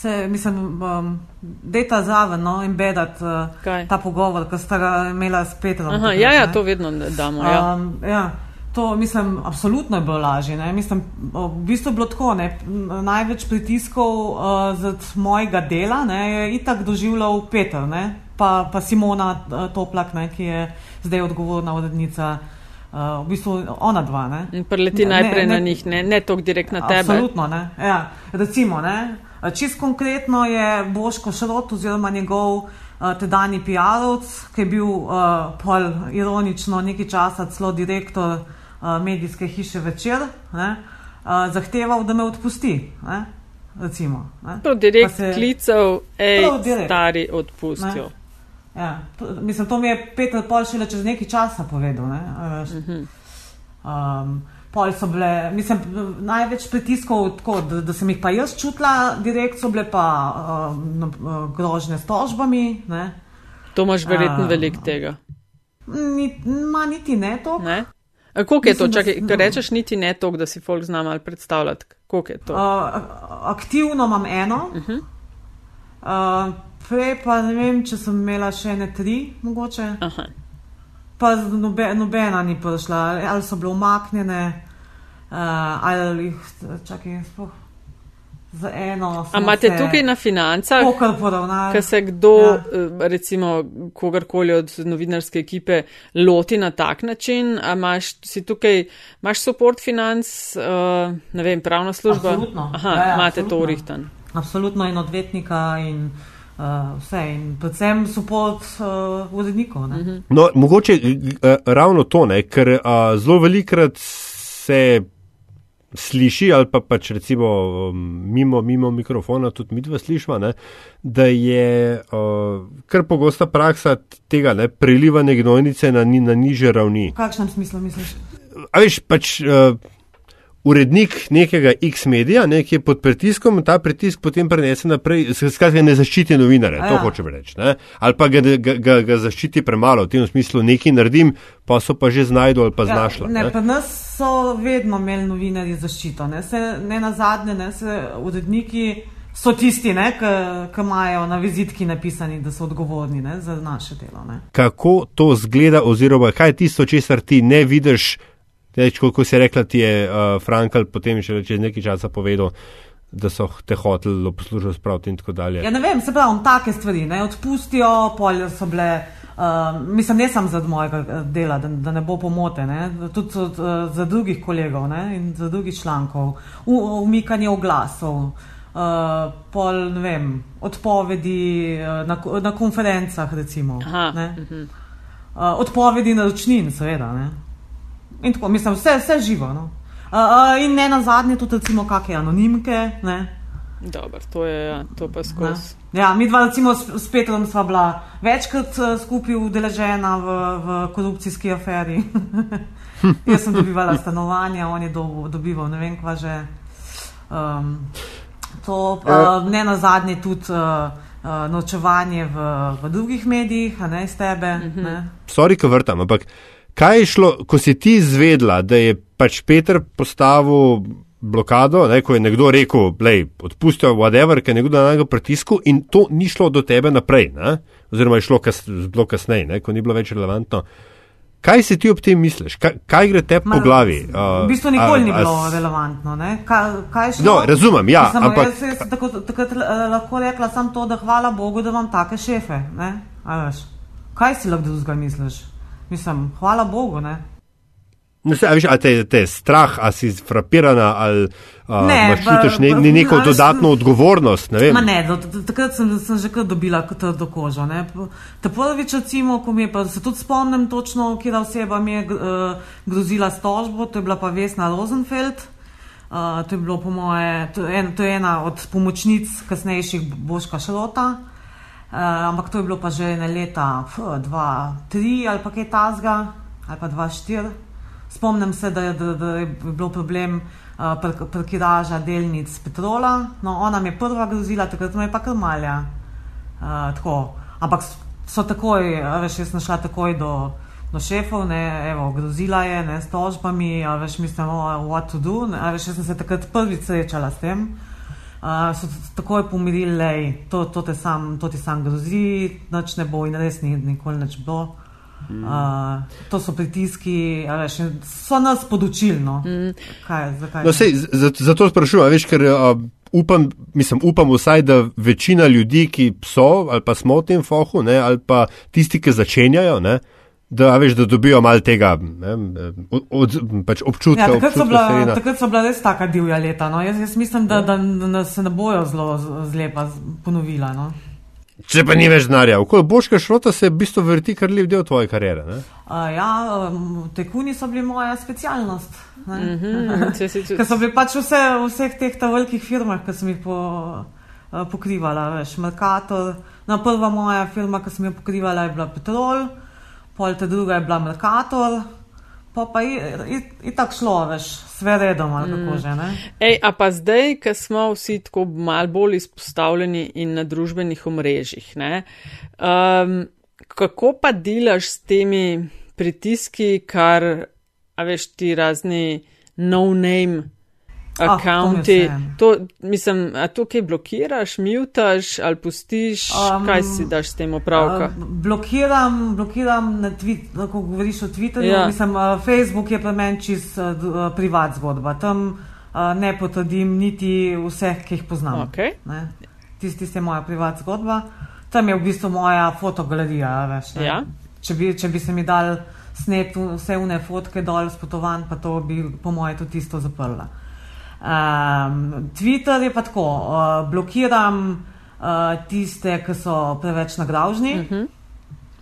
Speaker 3: Se, mislim, um, dejta zraven no, in bedati uh,
Speaker 2: Kaj?
Speaker 3: ta pogovor, ki sta ga imela s Petrom.
Speaker 2: Aha,
Speaker 3: takrat,
Speaker 2: ja, ja,
Speaker 3: ne.
Speaker 2: to vedno damo. Ja.
Speaker 3: Um, ja, to mislim, absolutno je bilo lažje. Ne? Mislim, v bistvu je bilo tako. Ne? Največ pritiskov uh, z mojega dela ne, je itak doživljal Peter, ne? pa, pa Simona uh, Toplak, ne, ki je zdaj odgovorna urednica. Uh, v bistvu ona dva. Ne?
Speaker 2: In preleti
Speaker 3: Ne,
Speaker 2: najprej
Speaker 3: ne,
Speaker 2: na
Speaker 3: ne.
Speaker 2: njih, ne, ne toliko direkt na tebe.
Speaker 3: Absolutno, ne. Ja, recimo, ne. Čist konkretno je Boško Šrot oziroma njegov uh, tedajni PR-ovc, ki je bil uh, pol ironično nekaj časa celo direktor uh, medijske hiše Večer, ne, uh, zahteval, da me odpusti. Ne, recimo, ne.
Speaker 2: To direkt
Speaker 3: Pa se-
Speaker 2: klical,
Speaker 3: Prav direkt.
Speaker 2: stari, odpustijo.
Speaker 3: Ne. Ja, to, mislim, to mi je Peter pol šele čez nekaj časa povedal. Ne, a veš. Um, pol so bile, mislim, največ pritiskov, tako, da, da sem jih pa jaz čutila, direkt so bile pa um, no, grožnje s tožbami. Ne.
Speaker 2: To imaš verjetno
Speaker 3: A.
Speaker 2: veliko tega.
Speaker 3: Ni, ma niti ne to.
Speaker 2: Ne? A koliko je to?
Speaker 3: S-
Speaker 2: ko rečeš niti ne toliko, da si folk zna malo predstavljati, koliko je to?
Speaker 3: Uh, aktivno imam eno, uh -huh. uh, prej pa ne vem, če sem imela še ne tri, mogoče.
Speaker 2: Aha.
Speaker 3: Pa nobe, nobena ni prišla, ali- ali so bile umaknjene, uh, ali jih, čakaj, sploh za eno.
Speaker 2: A imate tukaj na financah, ko se kdo,
Speaker 3: Ja.
Speaker 2: ja. recimo kogarkoli od novinarske ekipe, loti na tak način, a imaš, si tukaj, imaš support financ, uh, ne vem, pravna služba?
Speaker 3: Absolutno.
Speaker 2: Aha,
Speaker 3: Ja, ja,
Speaker 2: imate to
Speaker 3: absolutno.
Speaker 2: urihtan.
Speaker 3: Absolutno in odvetnika in uh, vse, in predvsem support uh, urednikov. Uh -huh.
Speaker 1: No, mogoče uh, ravno to, ne, ker uh, zelo velikrat se sliši, ali pa pač recimo um, mimo, mimo mikrofona, tudi mi dva slišva, ne, da je uh, kar pogosta praksa tega ne, prelivanja gnojnice na, ni- na niže ravni.
Speaker 3: V kakšnem smislu misliš?
Speaker 1: A veš, pač uh, urednik nekega X-medija, ne, ki je pod pritiskom, ta pritisk potem prenese naprej, skratka ne zaščiti novinarja,
Speaker 3: A
Speaker 1: to
Speaker 3: ja.
Speaker 1: hočem reči. Ne, ali pa ga, ga, ga, ga zaščiti premalo, v tem smislu nekaj naredim, pa so pa že znajdu ali pa znašla.
Speaker 3: Ja, ne,
Speaker 1: ne.
Speaker 3: pri nas so vedno imeli novinarji zaščito. Ne, se, ne na zadnje, ne se uredniki so tisti, ne, ki imajo na vizitki napisani, da so odgovorni ne, za naše delo. Ne.
Speaker 1: Kako to zgleda, oziroma kaj je tisto, česar ti ne vidiš, Teč, koliko si rekla, ti je uh, Frankl potem še čez nekaj časa povedal, da so te hoteli poslušati spraviti in tako dalje.
Speaker 3: Ja, ne vem, se pravi, take stvari ne, odpustijo, polje so bile. Uh, mislim, ne samo za mojega eh, dela, da, da ne bo pomote, ne, tudi od, uh, za drugih kolegov ne, in za drugih člankov, U, umikanje oglasov, uh, pol, ne vem, odpovedi uh, na, na konferencah, recimo.
Speaker 2: Aha,
Speaker 3: Ne, uh, odpovedi naročnin, seveda. Ne. In tako, mislim, vse, vse živo. No. Uh, uh, in ne na zadnje, tudi recimo kakšne anonimke. Ne.
Speaker 2: Dobro, to je, ja, to pa skozi.
Speaker 3: Ja, mi dva, recimo, s, Petrom sva bila večkrat uh, skupaj udeležena v, v korupcijski aferi. Jaz sem dobivala stanovanja, on je do, dobival ne vem, kva že. Um, to, uh, ne na zadnje, tudi uh, uh, nočevanje v, v drugih medijih, a ne iz tebe. Uh -huh. ne.
Speaker 1: Sorry, ko vrtam, ampak kaj je šlo, ko si ti izvedla, da je pač Peter postavil blokado, ne, ko je nekdo rekel, lej, odpustil whatever, ker je nekdo na njega pritisku in to ni šlo do tebe naprej, ne? oziroma je šlo kas, zelo kasneje, ne, ko ni bilo več relevantno. Kaj si ti ob tem misliš? Kaj, kaj gre te po glavi?
Speaker 3: V bistvu nikoli ni bilo relevantno. ne. Kaj, kaj je šlo?
Speaker 1: No, razumem, ja,
Speaker 3: Mislim,
Speaker 1: ampak-
Speaker 3: Jaz, jaz tako, takrat eh, lahko rekla samo to, da hvala Bogu, da imam take šefe. A Kaj si lahko drugega misliš? Mislim, hvala Bogu. Ne?
Speaker 1: Ne, se, a veš, a te, te strah, a si frapirana, ali a,
Speaker 3: Ne,
Speaker 1: imaš čutiš ne, ne neko
Speaker 3: a veš,
Speaker 1: dodatno odgovornost, ne
Speaker 3: ne, takrat sem, sem že kar dobila trdo kožo. ne. Ta prvič, recimo, ko mi je pa se tudi spomnim točno, kje oseba mi je uh, grozila s tožbo, to je bila pa Vesna Rosenfeld. Uh, to je bilo po moje, to je, en, to je ena od pomočnic kasnejših Boška Šrota. Uh, ampak to je bilo pa že ene leta 2-3 ali pa kaj tasga, ali pa 2-4. Spomnim se, da je, da, da je bilo problem uh, park- parkiraža delnic petrola. No, ona mi je prva grozila, takrat me je pa krmalja. Uh, tako. Ampak so takoj, veš, jaz sem šla takoj do, do šefov, ne, evo, grozila je, ne, s tožbami, veš, mislim, oh, what to do, ne, veš, jaz sem se takrat prvič srečala s tem. Uh, so t- takoj pomirili, lej, to, to, te sam, to ti sam grozi, nič ne bo in res ni nikoli nič bilo. Uh, to so pritiski, a veš, so nas podučili. No. Mm. Kaj, zakaj?
Speaker 1: No, sej, zato, sprašujem, veš, ker a, upam, mislim, upam vsaj, da večina ljudi, ki so ali pa smo v tem fohu, ne, ali pa tisti, ki začenjajo, ne, da, veš, da dobijo malo tega ne, od, pač občutka.
Speaker 3: Ja, takrat, so
Speaker 1: občutka
Speaker 3: bila,
Speaker 1: serena.
Speaker 3: takrat so bila res taka divja leta. No. Jaz, jaz mislim, da, da, da se ne bojo zelo z- zlepa ponovila. No.
Speaker 1: Če pa ni več denarja, okoli Boška Šrota se v bistvu vrti kar lep del tvoje kariere. Ne?
Speaker 3: Uh, ja, um, tekuni so bili moja specialnost. Mm
Speaker 2: tudi-
Speaker 3: Ker so bili pač vse, v vseh teh velikih firmah, ki sem jih po, uh, pokrivala. Veš, Mercator, no, prva moja firma, ki sem jo pokrivala, je bila Petrol, pol ta druga je bila Mercator, pa pa je tako šlo, veš, sve redom ali kako že. Ne?
Speaker 2: Ej, a pa zdaj, ko smo vsi tako mal bolj izpostavljeni in na družbenih omrežjih, ne, um, kako pa delaš s temi pritiski, kar, a veš, ti razni no-name
Speaker 3: Ah,
Speaker 2: akonti,
Speaker 3: to mi je
Speaker 2: to, mislim, a to kaj blokiraš, mutaš ali pustiš, um, kaj si daš s tem opravka?
Speaker 3: Uh, blokiram, blokiram na Twitterju, ko govoriš o Twitterju.
Speaker 2: Ja.
Speaker 3: Mislim, uh, Facebook je pri meni čist uh, uh, privat zgodba. Tam uh, ne potrdim niti vseh, ki jih poznam.
Speaker 2: Okay.
Speaker 3: Ne. Tisti tist je moja privat zgodba. Tam je v bistvu moja fotogalerija. Veš, ne.
Speaker 2: Ja.
Speaker 3: če, bi, če bi se mi dal snet vse une fotke dol s potovanj, pa to bi po moje tudi isto zaprla. Um, Twitter je pa tako, uh, blokiram uh, tiste, ki so preveč nagravžni, uh -huh.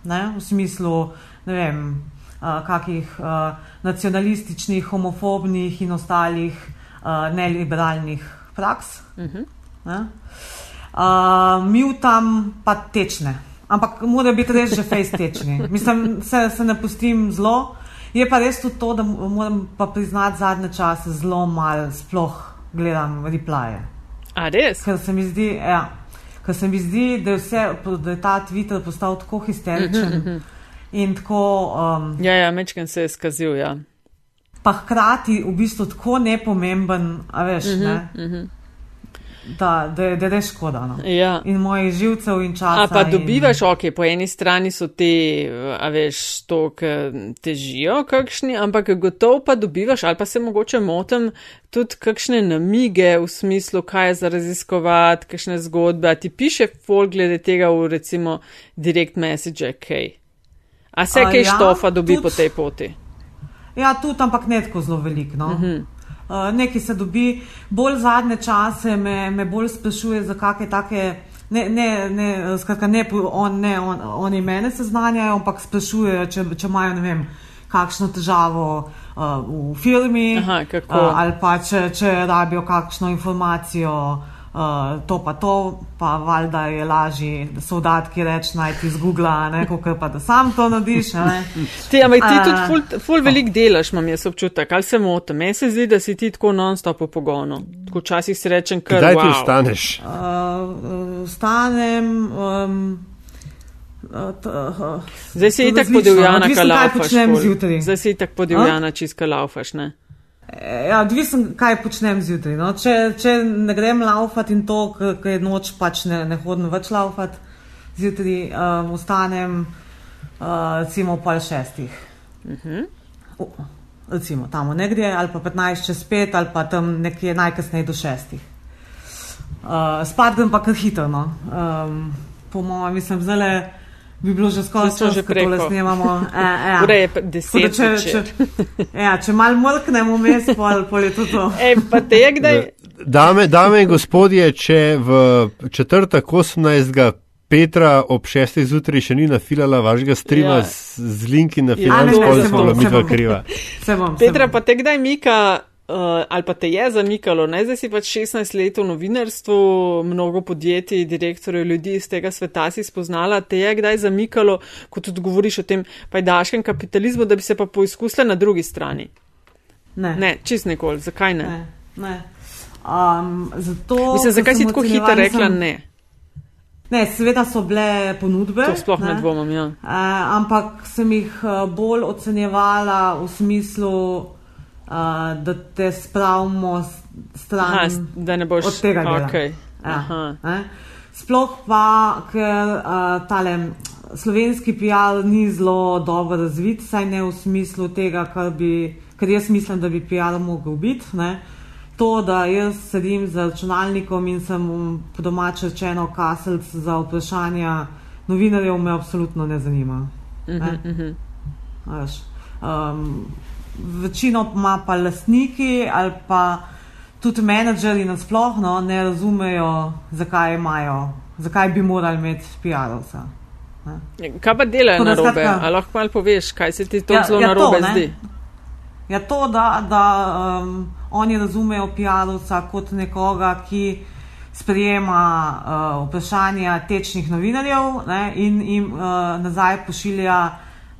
Speaker 3: ne, v smislu, ne vem, uh, kakih uh, nacionalističnih, homofobnih in ostalih uh, neliberalnih praks. Uh -huh. uh, Mutam pa tečne, ampak mora biti res že face tečni. Mislim, se, se ne pustim zelo. Je pa res tudi to, da moram pa priznati zadnje čase zelo malo sploh gledam replaje.
Speaker 2: A res?
Speaker 3: Ker se mi zdi, ja, ker se mi zdi da, je vse, da je ta Twitter postal tako histeričen in tako, um,
Speaker 2: Ja, ja, mečken se je skazil, ja.
Speaker 3: pa hkrati v bistvu tako nepomemben, a veš, uh -huh, ne, uh -huh. Da, da, je- da je škoda. No.
Speaker 2: ja.
Speaker 3: In mojih živcev in časa.
Speaker 2: A pa
Speaker 3: in-
Speaker 2: dobivaš, ok, po eni strani so te, a veš, to, ki težijo kakšni, ampak gotovo pa dobivaš, ali pa se mogoče motim, tudi kakšne namige v smislu, kaj je za raziskovati, kakšne zgodbe. A ti piše folk glede tega v recimo direct message, kaj. A se
Speaker 3: A
Speaker 2: kaj
Speaker 3: ja,
Speaker 2: štofa dobi
Speaker 3: tudi-
Speaker 2: po tej poti?
Speaker 3: Ja, tudi, ampak ne tako zelo veliko. No. Uh -huh. Uh, nekaj se dobi, bolj zadnje čase me, me bolj sprašuje za kakšne take. Ne, ne, ne, skratka, ne, on, ne on, oni mene seznanjajo, ampak sprašujejo, če, če imajo ne vem, kakšno težavo uh, v firmi,
Speaker 2: Aha, kako?
Speaker 3: uh, ali pa če, če rabijo kakšno informacijo. Uh, to pa to, pa valjda je lažje soldatki reči najti z Google, ne, kot pa da sam to ne.
Speaker 2: Ti, ampak ti
Speaker 3: A,
Speaker 2: tudi ful, ful velik delaš, imam jaz občutek, ali se motim. Meni se zdi, da si ti tako non-stop v pogonu. Tako včasih si rečem, kar
Speaker 1: Kdaj ti
Speaker 2: wow.
Speaker 1: vstaneš?
Speaker 3: Uh, uh, Vstanem. Um, uh, t, uh,
Speaker 2: Zdaj si itak
Speaker 3: odvisno,
Speaker 2: kaj
Speaker 3: kaj
Speaker 2: laufaš.
Speaker 3: počnem
Speaker 2: ful.
Speaker 3: zjutraj.
Speaker 2: Zdaj si itak podivjana, čiska laufaš, ne?
Speaker 3: Ja, odvisno, kaj počnem zjutraj. No. Če, če ne grem laufat in to, ker je noč, pač ne, ne hodim več laufat, zjutraj um, vstanem uh, recimo pol šestih. Uh -huh. uh, recimo tam nekje, ali pa 15 čez 5, ali pa tam nekje najkasneje do šestih. Uh, spat grem pa kar hitro. No. Um, po mojem, mislim, zelo bi bilo že skoraj
Speaker 2: smo že
Speaker 3: čas, ko tole
Speaker 2: preko.
Speaker 3: snemamo. E, ja.
Speaker 2: Ura je
Speaker 3: da
Speaker 2: deset.
Speaker 3: če, če, ja, če mal mrknemo vmes, pol, pol je to to.
Speaker 2: Ej, pa te je kdaj.
Speaker 1: Dame, dame in gospodje, če v četrtek 18. Petra ob 6. zjutraj še ni nafilala vašega streama
Speaker 2: Ja.
Speaker 1: z, z linki na pa
Speaker 2: se
Speaker 1: smo bila midva kriva.
Speaker 3: Se bom, se
Speaker 2: Petra,
Speaker 3: bom.
Speaker 2: pa te kdaj mika, uh, ali pa te je zamikalo, ne? zdaj si pač 16 let v novinarstvu, mnogo podjetij, direktorjev, ljudi iz tega sveta si spoznala, te je kdaj zamikalo, ko tudi govoriš o tem pajdaškem kapitalizmu, da bi se pa poizkusila na drugi strani.
Speaker 3: Ne.
Speaker 2: Ne, čist nikoli, zakaj ne?
Speaker 3: ne, ne. Um, zato,
Speaker 2: Mislim, zakaj si tako hitro rekla
Speaker 3: sem-
Speaker 2: ne?
Speaker 3: Ne, seveda so bile ponudbe.
Speaker 2: To sploh ne dvomim, ja.
Speaker 3: Uh, ampak sem jih uh, bolj ocenjevala v smislu, uh, da te spravimo stran
Speaker 2: Aha, da ne boš
Speaker 3: od tega dela.
Speaker 2: Okay.
Speaker 3: Ja, ne. Sploh pa, ker uh, tale slovenski PR ni zelo dobro razvit, saj ne v smislu tega, kar, bi, kar jaz mislim, da bi PR mogel biti. Ne. To, da jaz sedim za računalnikom in sem po domače rečeno kaselc za vprašanja novinarjev, me absolutno ne zanima. Ne.
Speaker 2: Mhm.
Speaker 3: A veš, Um, večino ima pa lastniki ali pa tudi menedžerji nasplošno ne razumejo, zakaj imajo, zakaj bi morali imeti PR-ovca.
Speaker 2: Kaj pa delajo na robe? Ali lahko malo poveš, kaj se ti to
Speaker 3: Ja,
Speaker 2: zelo
Speaker 3: ja,
Speaker 2: na robe zdi?
Speaker 3: Ja, to, da, da um, oni razumejo PR-ovca kot nekoga, ki sprejema uh, vprašanja tečnih novinarjev ne, in jim uh, nazaj pošilja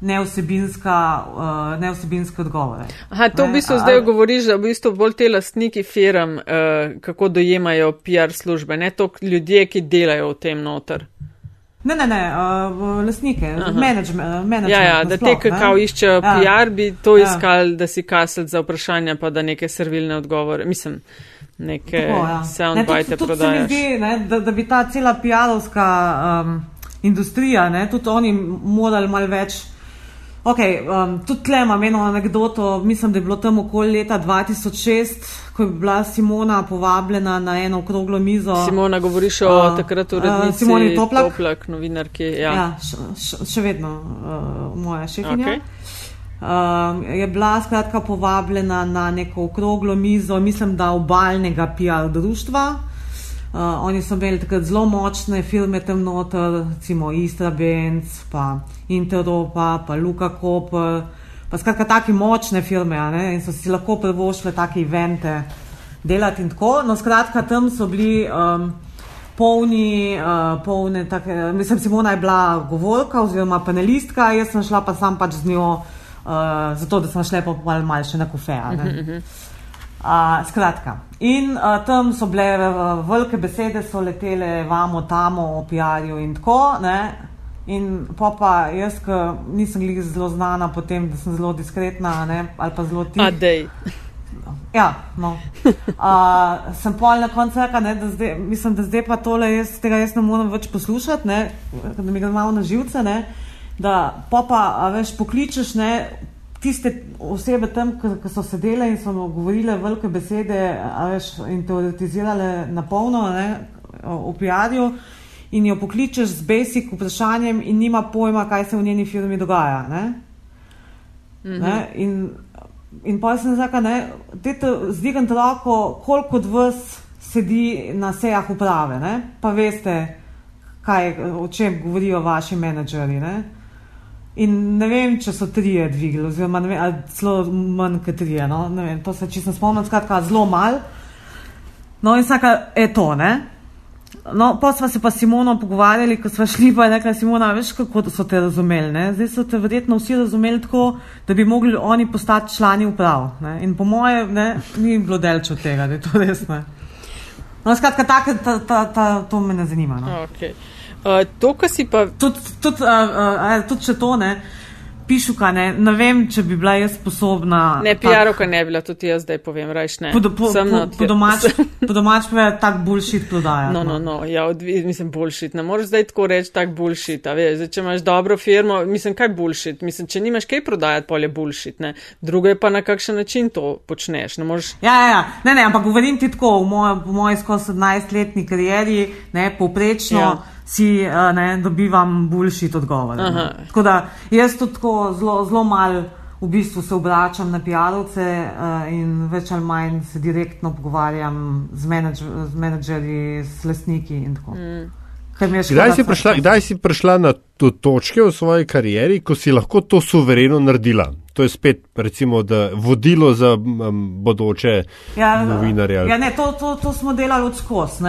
Speaker 3: neosebinska, uh, neosebinske odgovore.
Speaker 2: Aha, to v
Speaker 3: Ne,
Speaker 2: bistvu
Speaker 3: a-
Speaker 2: zdaj govoriš, da v bistvu bolj te lastniki firm, uh, kako dojemajo PR službe, ne to ljudje, ki delajo v tem noter.
Speaker 3: Ne, ne, ne, uh, lastnike, menedžment.
Speaker 2: Ja, ja, da te, ki kao iščejo
Speaker 3: Ja.
Speaker 2: PR, bi to
Speaker 3: Ja.
Speaker 2: iskali, da si kaselc za vprašanja, pa da neke servilne odgovore, mislim, neke
Speaker 3: Tako, ja. Ne,
Speaker 2: soundbite
Speaker 3: mi
Speaker 2: prodajaš.
Speaker 3: zdi, ne, da, da bi ta cela PR-ovska um, industrija, ne, tudi oni morali malo več. Okay, um, tudi tle imam eno anegdoto, mislim, da je bilo tam okoli leta 2006, ko je bila Simona povabljena na eno okroglo mizo.
Speaker 2: Simona, govoriš o
Speaker 3: A,
Speaker 2: takrat urednici
Speaker 3: Simoni Toplak?
Speaker 2: Toplak, novinarki. Ja.
Speaker 3: Ja, še, še, vedno uh, moja šefinja.
Speaker 2: Okej.
Speaker 3: Um, je bila skratka povabljena na neko okroglo mizo, mislim, da obaljnega PR društva. Uh, oni so imeli takrat zelo močne filme tam noter, recimo Istra Benz, pa Interopa, pa Luka Koper, pa skratka take močne filme, ne, in so si lahko privoščili take evente delati in tako. No, skratka, tam so bili um, polni, uh, polne, take, mislim, Simona je bila govorka oziroma panelistka, jaz sem šla pa sam pač z njo, uh, zato da sem šla pa malo mal še na kofeja. ne. Uh, skratka, in uh, tam so bile uh, velike besede, so letele vamo, tamo, o PR-ju in tako. Ne? In pa, jaz, ki nisem glih zelo znana po tem, da sem zelo diskretna ne? ali pa zelo.
Speaker 2: Adej.
Speaker 3: Ja, no. Uh, sem pol na koncu rekla, ne, da zdaj, mislim, da zdaj pa tole, jaz tega jaz ne morem več poslušati, ne, da mi ga malo na živce, ne, da pa pa, veš, pokličeš, ne, tiste osebe tam, ki so sedele in so govorile velike besede, veš, in teoretizirale na polno, ne, o, PR-ju in jo pokličeš z basic vprašanjem in nima pojma, kaj se v njeni firmi dogaja, ne. Ne? In, in pa sem rekla, da zdigam roko, koliko od vas sedi na sejah uprave, ne? pa veste, kaj, o čem govorijo vaši menedžerji. Ne? In ne vem, če so trije dvigli, oziroma vem, ali celo manj kot trije. No? Ne Vem, to se čisto spomnim, skratka, zelo mal. No, in vsaka je to, ne. No, pa smo se pa s Simono pogovarjali, ko smo šli pa je rekla Simona, veš, kako so te razumeli. Ne? Zdaj so te verjetno vsi razumeli tako, da bi mogli oni postati člani uprav. Ne? In po moje ne, ni bilo delč od tega, da je to res. Ne? No, skratka, tak, ta, ta, ta, to me ne zanima. No.
Speaker 2: Okay. Uh, to, kar si pa.
Speaker 3: Tudi tud, uh, uh, tud če to ne. Pišuka, ne, ne vem, če bi bila jaz sposobna.
Speaker 2: Ne, PR-ovka ne bila, tudi jaz zdaj povem, rajš ne.
Speaker 3: Po, po,
Speaker 2: Sem
Speaker 3: po,
Speaker 2: not-
Speaker 3: po domač, po domač je tak bullshit prodaja.
Speaker 2: No, no, no, ja, odvi, mislim, bullshit. Ne moreš zdaj tako reči, tak bullshit. Veš, zdaj, če imaš dobro firmo, mislim, kaj bullshit. Mislim, če nimaš kaj prodajati, pol je bullshit. Ne? Drugo je pa na kakšen način to počneš. Ne moreš.
Speaker 3: Ja, ja, ja. Ne, ne, ampak govorim ti tako, v moji, v moji skozi 17-letni karieri, ne, povprečno
Speaker 2: Ja.
Speaker 3: Si uh, ne, dobivam boljši odgovor. Tako da jaz to tako zelo, zelo malo v bistvu se obračam na PR-ovce uh, in več ali manj se direktno pogovarjam z, menedž z menedžerji, s lastniki in tako. Mm.
Speaker 1: Kdaj si, prišla, kdaj si prišla na to točke v svoji karieri, ko si lahko to suvereno naredila? To je spet, recimo, vodilo za um, bodoče ja, novinarje.
Speaker 3: Ja, ne, to, to, to smo delali od skos.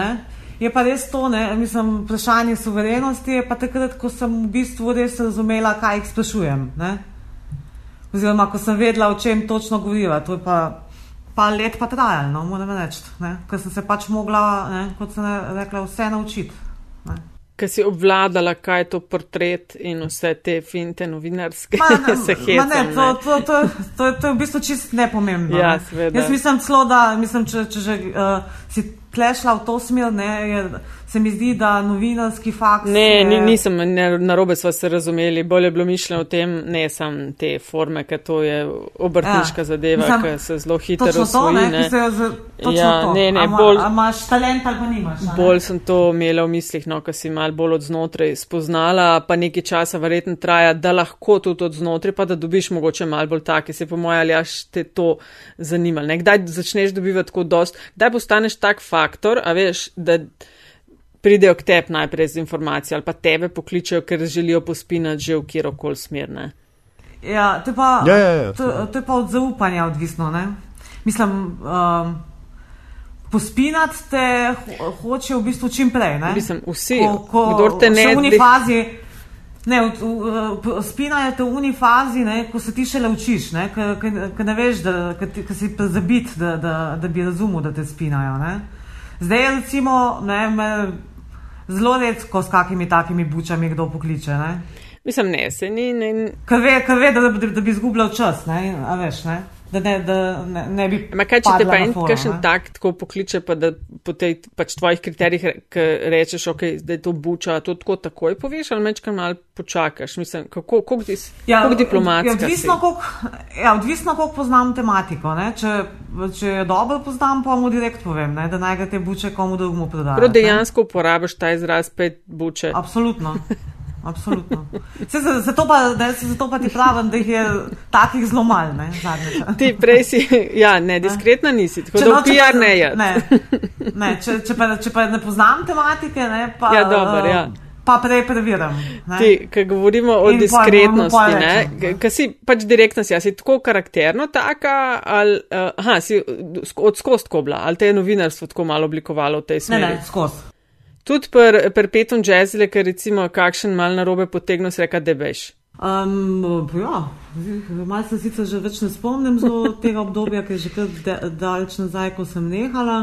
Speaker 3: Je pa res to, ne, mislim, vprašanje suverenosti je pa takrat, ko sem v bistvu res razumela, kaj jih sprašujem. Ne? Oziroma, ko sem vedela, o čem točno govoriva. To je pa, pa let pa trajalo, no, moram reči. Ker sem se pač mogla, ne, kot sem rekla, vse naučiti.
Speaker 2: Ker si obvladala, kaj je to portret in vse te finte novinarske, ki se hecajo.
Speaker 3: Ne, to, to, to, to, to je v bistvu čist nepomembno.
Speaker 2: Ja,
Speaker 3: ne. Jaz mislim celo, da mislim, če, če že uh, si klešla v to smer, ne, je, se mi zdi, da novinarski fakt.
Speaker 2: Ne, je... nisem, ne, na robe smo se razumeli, bolje je bilo mišljeno o tem, ne sam te forme, ker to je obrtniška ja. zadeva, ki se zelo hitro osvoji.
Speaker 3: To, ne, ne. Z,
Speaker 2: ja, ne, ne,
Speaker 3: Ama, bolj, imaš talent ali pa nimaš.
Speaker 2: Bolj sem to imela v mislih, no, ker si mal bolj od znotraj spoznala, pa nekaj časa verjetno traja, da lahko tudi od znotraj, pa da dobiš mogoče mal bolj take, se po moja ali až te to zanimalo. Kdaj začneš dobivati tako dost, kdaj postaneš tak faktor, a veš, da pridejo k tebi najprej z informacijo ali pa tebe pokličejo, ker želijo pospinati že v kjerokoli smer. Ne?
Speaker 3: Ja, to je, pa,
Speaker 1: ja, ja, ja,
Speaker 3: to, to je pa od zaupanja odvisno. Ne? Mislim, um, pospinati te hoče v bistvu čim prej. Ne?
Speaker 2: Mislim, vsi, ko, ko, kdo te ne
Speaker 3: vidi. Ne, v, v, v, spinajo te v uni fazi, ne, ko se ti šele učiš, ker ne veš, da si zabit, da, da, da bi razumel, da te spinajo. Ne. Zdaj, recimo, ne, me zelo redko s kakimi takimi bučami kdo pokliče. Ne.
Speaker 2: Mislim, ne, se ni.
Speaker 3: Ker ve, ve, da, da, da bi izgubljal čas, ne, a veš. Ne da ne, da ne, ne bi.
Speaker 2: Ma kaj, če te pa en kakšen tak tako pokliče, pa da po tej pač tvojih kriterijih re, rečeš, ok, da je to buča, to tako takoj poveš, ali mečkaj malo počakaš, mislim, kako, kako, dis, ja, kako diplomatsko.
Speaker 3: Ja, odvisno, koliko ja, odvisno, koliko poznam tematiko, ne? če, če jo dobro poznam, pa mu direkt povem, ne? da naj ga te buče komu drugemu prodajo.
Speaker 2: Prav dejansko uporabiš ta izraz pet buče.
Speaker 3: Absolutno. Absolutno. Zato pa, pa ti pravim, da jih je takih zelo malo, ne.
Speaker 2: Ti prej si, ja, ne, diskretna nisi, tako da PR ne je.
Speaker 3: Ne, ne če, če, pa, če pa ne poznam tematike, ne, pa.
Speaker 2: Ja, dober, ja.
Speaker 3: Pa prej preverjam.
Speaker 2: Ti, ko govorimo o In diskretnosti, ne, ki si pač direktno si, si tako karakterno taka, ali uh, aha, si od skost tako bila, ali te je novinarstvo tako malo oblikovalo v tej smeri?
Speaker 3: Ne, ne, skost.
Speaker 2: Tudi pri perpetuum jazzile, ker recimo kakšen mal narobe potegnil, se reka, da veš.
Speaker 3: Um, ja, malo se sicer že več ne spomnim z tega obdobja, ker je že kar daleč nazaj, ko sem nehala.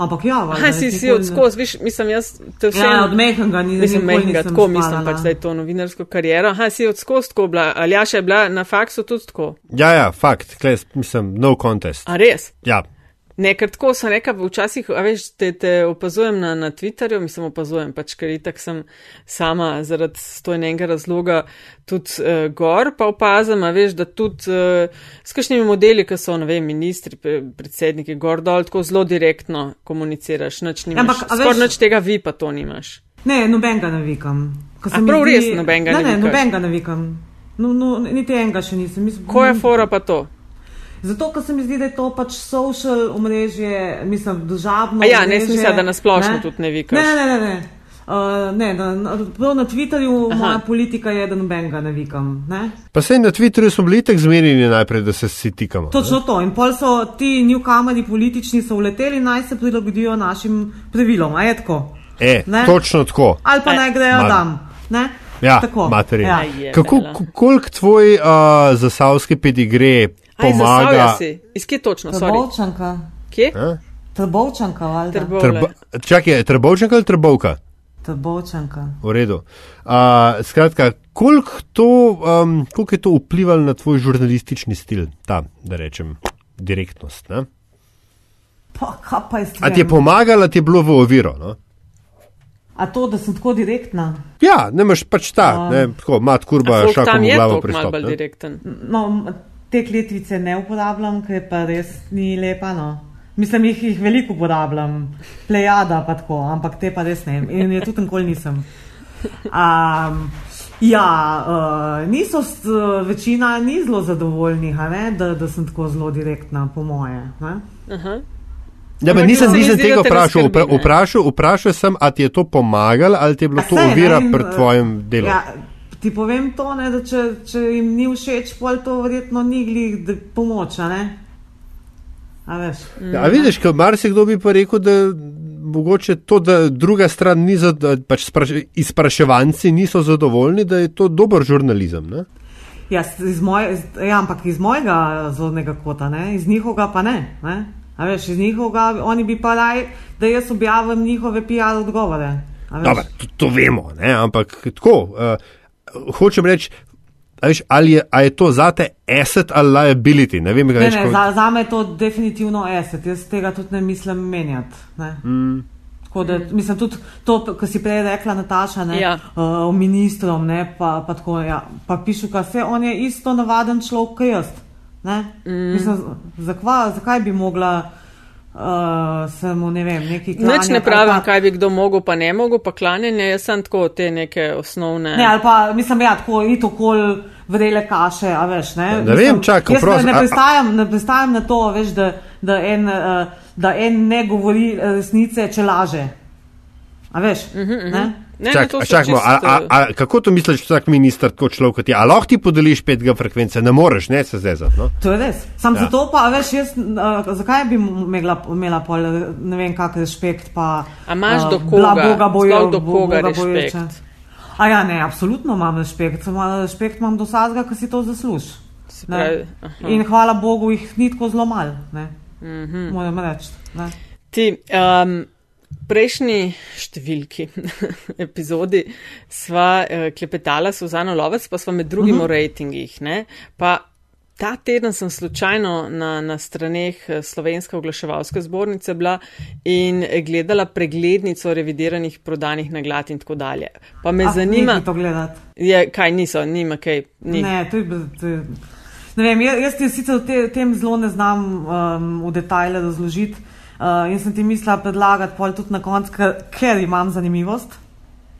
Speaker 3: Ampak ja, valjda,
Speaker 2: ha, si si od skozi, viš, mislim, jaz te vse.
Speaker 3: Ja, od mehenga nisem.
Speaker 2: Mislim, mehenga, tako spala, mislim pač, da je to novinarsko kariero. Ha, si od skozi tako bila, ali ja še je bila na faksu tudi tako?
Speaker 1: Ja, ja, fakt, kles, mislim, no contest.
Speaker 2: A res?
Speaker 1: Ja.
Speaker 2: Ne, ker tako sem rekel, včasih, a veš, te, te opazujem na, na Twitterju, mislim, opazujem pač, ker itak sem sama zaradi stojnega razloga tudi uh, gor, pa opazam, a veš, da tudi uh, s kakšnimi modeli, ki so, ne vem, ministri, predsedniki, gor dol, tako zelo direktno komuniciraš, nič nimaš. Ampak, nič tega vi pa to nimaš.
Speaker 3: Ne, nobenega ne vikam.
Speaker 2: Prav res nobenega ne,
Speaker 3: ne, ne, nobenega ne vikam. No, no, niti enega še nisem. Mislim,
Speaker 2: Ko je fora pa to?
Speaker 3: Zato, ker se mi zdi, da je to pač social omrežje, mislim, državno.
Speaker 2: Ja, ne smisel, da nasplošno tudi ne vikaš.
Speaker 3: Ne, ne, ne. ne. Uh, ne, na, na, na Twitterju Aha. moja politika je, da nobenega ne vikam. Ne?
Speaker 1: Pa se na Twitterju smo bili tako zmerjeni najprej, da se si tikamo.
Speaker 3: Točno ne? to. In pol so ti newcomeri politični so uleteli, naj se prilagodijo našim pravilom. A je tako?
Speaker 1: E, točno tako.
Speaker 3: Ali pa e. naj grejo tam. Ne?
Speaker 1: Ja, materija. Ja. Kako, koliko tvoj uh, zasavski pedigre pomaga.
Speaker 2: Iz kje točno?
Speaker 3: Trbovčanka.
Speaker 2: Kje?
Speaker 3: Trbovčanka,
Speaker 1: Trbo, čakaj, trbovčanka ali trbovka?
Speaker 3: Trbovčanka.
Speaker 1: V redu. Uh, skratka, koliko, to, um, koliko je to vplivalo na tvoj žurnalistični stil, ta, da rečem, direktnost? Ne?
Speaker 3: Pa, kaj pa je stvar?
Speaker 1: A ti je pomagala, ti je bilo v oviro? No?
Speaker 3: A to, da sem tako direktna?
Speaker 1: Ja, ne imaš pač ta, uh, ne, tako, mat kurba, šakom v glavo pristop.
Speaker 3: No, te kletvice ne uporabljam, ker pa res ni lepa. No. Mislim, jih, jih veliko uporabljam, plejada pa tako, ampak te pa res ne. In je tudi nikoli nisem. Um, ja, uh, niso, st, večina ni zelo zadovoljnih, a ne, da, da sem tako zelo direktna, po moje. ne.
Speaker 1: Ja,
Speaker 2: Ampak
Speaker 1: nisem, nisem tega vprašal.
Speaker 2: skrbi,
Speaker 1: Vpra-
Speaker 2: ne.
Speaker 1: Vprašal, vprašal sem, ali ti je to pomagalo, ali ti je bilo to ovira pri
Speaker 3: eh,
Speaker 1: tvojem delu.
Speaker 3: Ja, ti povem to, ne, da če, če jim ni všeč, pol to verjetno ni glih pomoč, a ne? A veš?
Speaker 1: Ja, a vidiš, ker marsikdo bi pa rekel, da mogoče to, da druga stran ni, zad- da pač spraš, izpraševanci niso zadovoljni, da je to dober žurnalizem. Ne?
Speaker 3: Ja, iz moje, iz- ja, ampak iz mojega zornega kota, ne? iz njihovega pa ne. ne? A veš, iz njihovega, oni bi pa raj, da jaz objavim njihove PR odgovore.
Speaker 1: Dobar, to, to vemo, ne? ampak tako. Uh, hočem reči, veš, ali je, je to zate asset ali liability. Ne vem, kaj
Speaker 3: Ne,
Speaker 1: več.
Speaker 3: ne,
Speaker 1: ko-
Speaker 3: za, za me je to definitivno asset, jaz tega tudi ne mislim menjati. Ne. Mm. Tako da, mislim, tudi to, kar si prej rekla, Nataša, ne,
Speaker 2: Ja.
Speaker 3: uh, o ministrom, ne, pa, pa tako, ja, pa pišu, da se on je isto navaden človek, kot jaz. Ne. Mm. Mislim, zakva, zakaj bi mogla uh, se mu, ne vem, neki klanjati?
Speaker 2: Nič ne pravim,
Speaker 3: pa-
Speaker 2: kaj bi kdo mogel, pa ne mogel, pa klanjanje, jaz sem tako te neke osnovne.
Speaker 3: Ne, ali pa mislim, ja, tako ito kol vrele kaše, a veš, ne?
Speaker 1: Ne vem, čakaj, prosim,
Speaker 3: ne, ne, pristajam, ne pristajam na to, veš, da, da, en, uh, da en ne govori resnice, če laže. A veš? Uh -huh, ne?
Speaker 2: Ne, ne,
Speaker 1: Čak,
Speaker 2: to so
Speaker 1: čakamo, a, a, a, kako to misliš, vsak minister, tako človek kot ti? A lahko ti podeliš 5G frekvence? Ne moreš, ne se zezati. No?
Speaker 3: To je res. Sam
Speaker 1: Ja.
Speaker 3: zato pa, a veš, jaz, uh, zakaj bi imela, imela pol, ne vem, kak respekt pa.
Speaker 2: A imaš
Speaker 3: eh,
Speaker 2: do
Speaker 3: bla,
Speaker 2: koga?
Speaker 3: Boga bojo,
Speaker 2: do koga
Speaker 3: Boga
Speaker 2: respekt?
Speaker 3: boječe. A ja, ne, absolutno imam respekt. Samo respekt imam do vsakega, ki si to zasluži. Ne. In hvala Bogu, jih ni tako zelo malo. Mm -hmm. Moram reči. ne.
Speaker 2: Ti, um, prejšnji številki epizodi sva uh, klepetala s Suzano Lovec, pa sva med drugim uh -huh. o rejtingih. Ne? Pa ta teden sem slučajno na, na straneh eh, Slovenske oglaševalske zbornice bila in eh, gledala preglednico revidiranih prodanih naglad in tako dalje. Pa me
Speaker 3: Ah,
Speaker 2: zanima,
Speaker 3: nehaj to gledati.
Speaker 2: je, kaj niso, nima kaj. Ni.
Speaker 3: Ne, to je, to je, ne vem, jaz, jaz ti sicer v te, tem zelo ne znam um, v detajle razložiti. Uh, in sem ti mislila predlagati pol tudi na koncu, ker, ker imam zanimivost.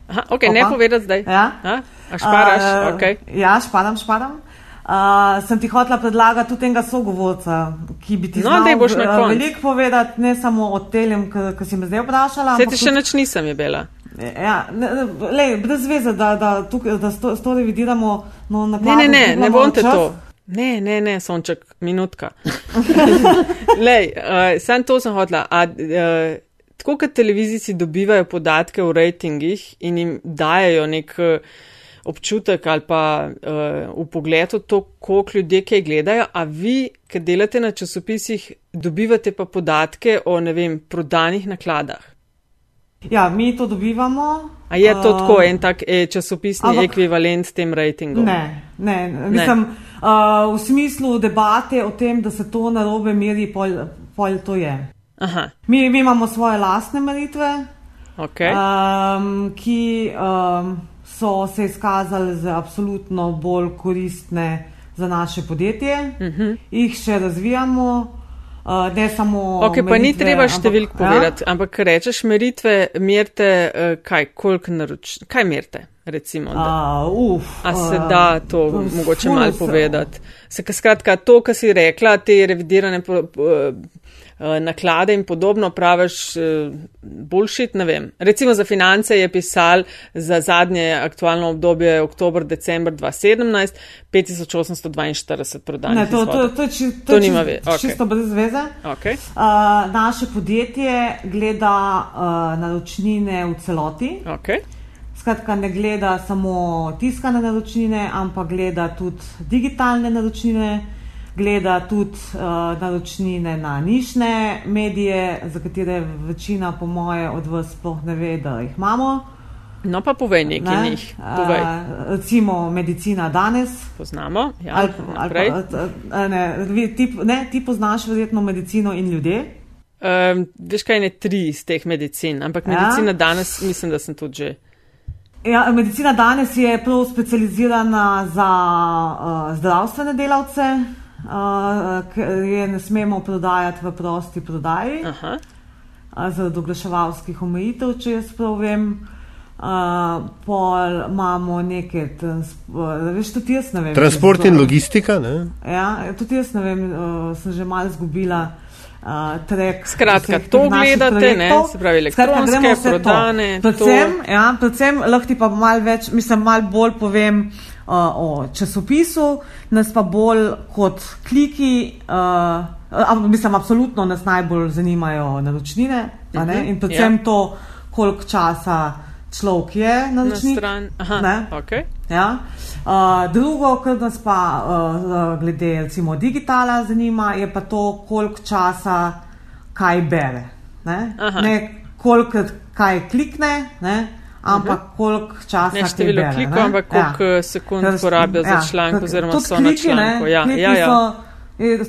Speaker 2: Aha, okay, ne
Speaker 3: Opa.
Speaker 2: povedati zdaj.
Speaker 3: Ja.
Speaker 2: A, a šparaš?
Speaker 3: Uh,
Speaker 2: okay.
Speaker 3: Ja, špadam, špadam. Uh, sem ti hotela predlagati tudi enega sogovorca, ki bi ti
Speaker 2: No,
Speaker 3: znal eh,
Speaker 2: koncu.
Speaker 3: veliko povedati, ne samo o tem, ki si me zdaj vprašala. Ampak
Speaker 2: ti še nič nisem je bila.
Speaker 3: Ja, ne, ne, lej, brez veze, da, da, tukaj, da s to, s to revidiramo. No,
Speaker 2: Ne, ne, ne, ne bom te to. Ne, ne, ne, sonček, minutka. Lej, uh, sem to sem hotla. A, uh, tako kot televizijci dobivajo podatke o rejtingih in jim dajo nek uh, občutek ali pa uh, v pogledu to, koliko ljudje kaj gledajo, a vi, ki delate na časopisih, dobivate pa podatke o, ne vem, prodanih nakladah.
Speaker 3: Ja, mi to dobivamo.
Speaker 2: A je to
Speaker 3: uh,
Speaker 2: tako en tak eh, časopisni
Speaker 3: ampak-
Speaker 2: ekvivalent tem rejtingom?
Speaker 3: Ne, ne, mislim, uh, v smislu debate o tem, da se to narobe meri, pol, pol to je.
Speaker 2: Aha,
Speaker 3: Mi, mi imamo svoje lastne meritve,
Speaker 2: ok.
Speaker 3: um, ki um, so se izkazali za absolutno bolj koristne za naše podjetje. Uh
Speaker 2: Mhm.
Speaker 3: -huh. Jih še razvijamo. Uh, ne samo.
Speaker 2: Ok, pa ni
Speaker 3: meritve,
Speaker 2: treba
Speaker 3: ampak-
Speaker 2: številk
Speaker 3: Ja?
Speaker 2: povedati, ampak rečeš meritve, merite, uh, kaj, koliko naroč, kaj merite, recimo. Da.
Speaker 3: Uh, uf,
Speaker 2: A se
Speaker 3: uh,
Speaker 2: da to
Speaker 3: uf,
Speaker 2: mogoče malo povedati? Se, ka- skratka, to, kar si rekla, te revidirane po, po, eh, naklade in podobno, praviš boljšit, ne vem. Recimo za finance je pisal za zadnje aktualno obdobje oktober-december 2017 5842 prodanih.
Speaker 3: Ne, to, to, to, či, to,
Speaker 2: To
Speaker 3: je
Speaker 2: nima
Speaker 3: čist-
Speaker 2: ve- okej.
Speaker 3: čisto brez veze.
Speaker 2: Okay.
Speaker 3: Uh, naše podjetje gleda uh, naročnine v celoti.
Speaker 2: Okay.
Speaker 3: Skratka, ne gleda samo tiskane naročnine, ampak gleda tudi digitalne naročnine, gleda tudi uh, naročnine na nišne medije, za katere večina, po moje, od vas sploh ne ve, da jih imamo.
Speaker 2: No, pa povej nekaj
Speaker 3: Ne?
Speaker 2: njih. Povej.
Speaker 3: Uh, recimo medicina danes.
Speaker 2: Poznamo. Ja,
Speaker 3: Ali, ali pa, a, ne, ti, ne, ti poznaš verjetno medicino in ljudje.
Speaker 2: Um, veš kaj, ne tri iz teh medicin, ampak
Speaker 3: Ja.
Speaker 2: medicina danes mislim, da sem tudi že.
Speaker 3: Ja, medicina danes je prav specializirana za uh, zdravstvene delavce, uh, je ne smemo prodajati v prosti prodaji,
Speaker 2: Aha.
Speaker 3: uh, zaradi oglaševalskih omejitev, če jaz prav vem. Uh, pol imamo neke, veš, tudi jaz ne vem.
Speaker 1: Transport in logistika, ne?
Speaker 3: Ja, tudi jaz ne vem, uh, sem že malo izgubila. Uh, trek,
Speaker 2: Skratka, to gledate, ne, se pravi, elektronske, Skratka, prodane.
Speaker 3: Predvsem, ja, predvsem lahko ti pa malo več, mislim, malo bolj povem uh, o časopisu, nas pa bolj kot kliki, uh, mislim, absolutno nas najbolj zanimajo naročnine uh -huh, in predvsem ja. to, koliko časa človek je na način.
Speaker 2: Okay.
Speaker 3: Ja. Uh, drugo, kar nas pa uh, glede recimo digitala zanima, je pa to, koliko časa kaj bere. Ne, ne koliko kaj klikne. Ne? Ampak uh -huh. koliko časa
Speaker 2: ne število klikov, ampak koliko ja. sekund porabijo za ja. članek, oziroma so na članku. Ja, ja, ja.
Speaker 3: So,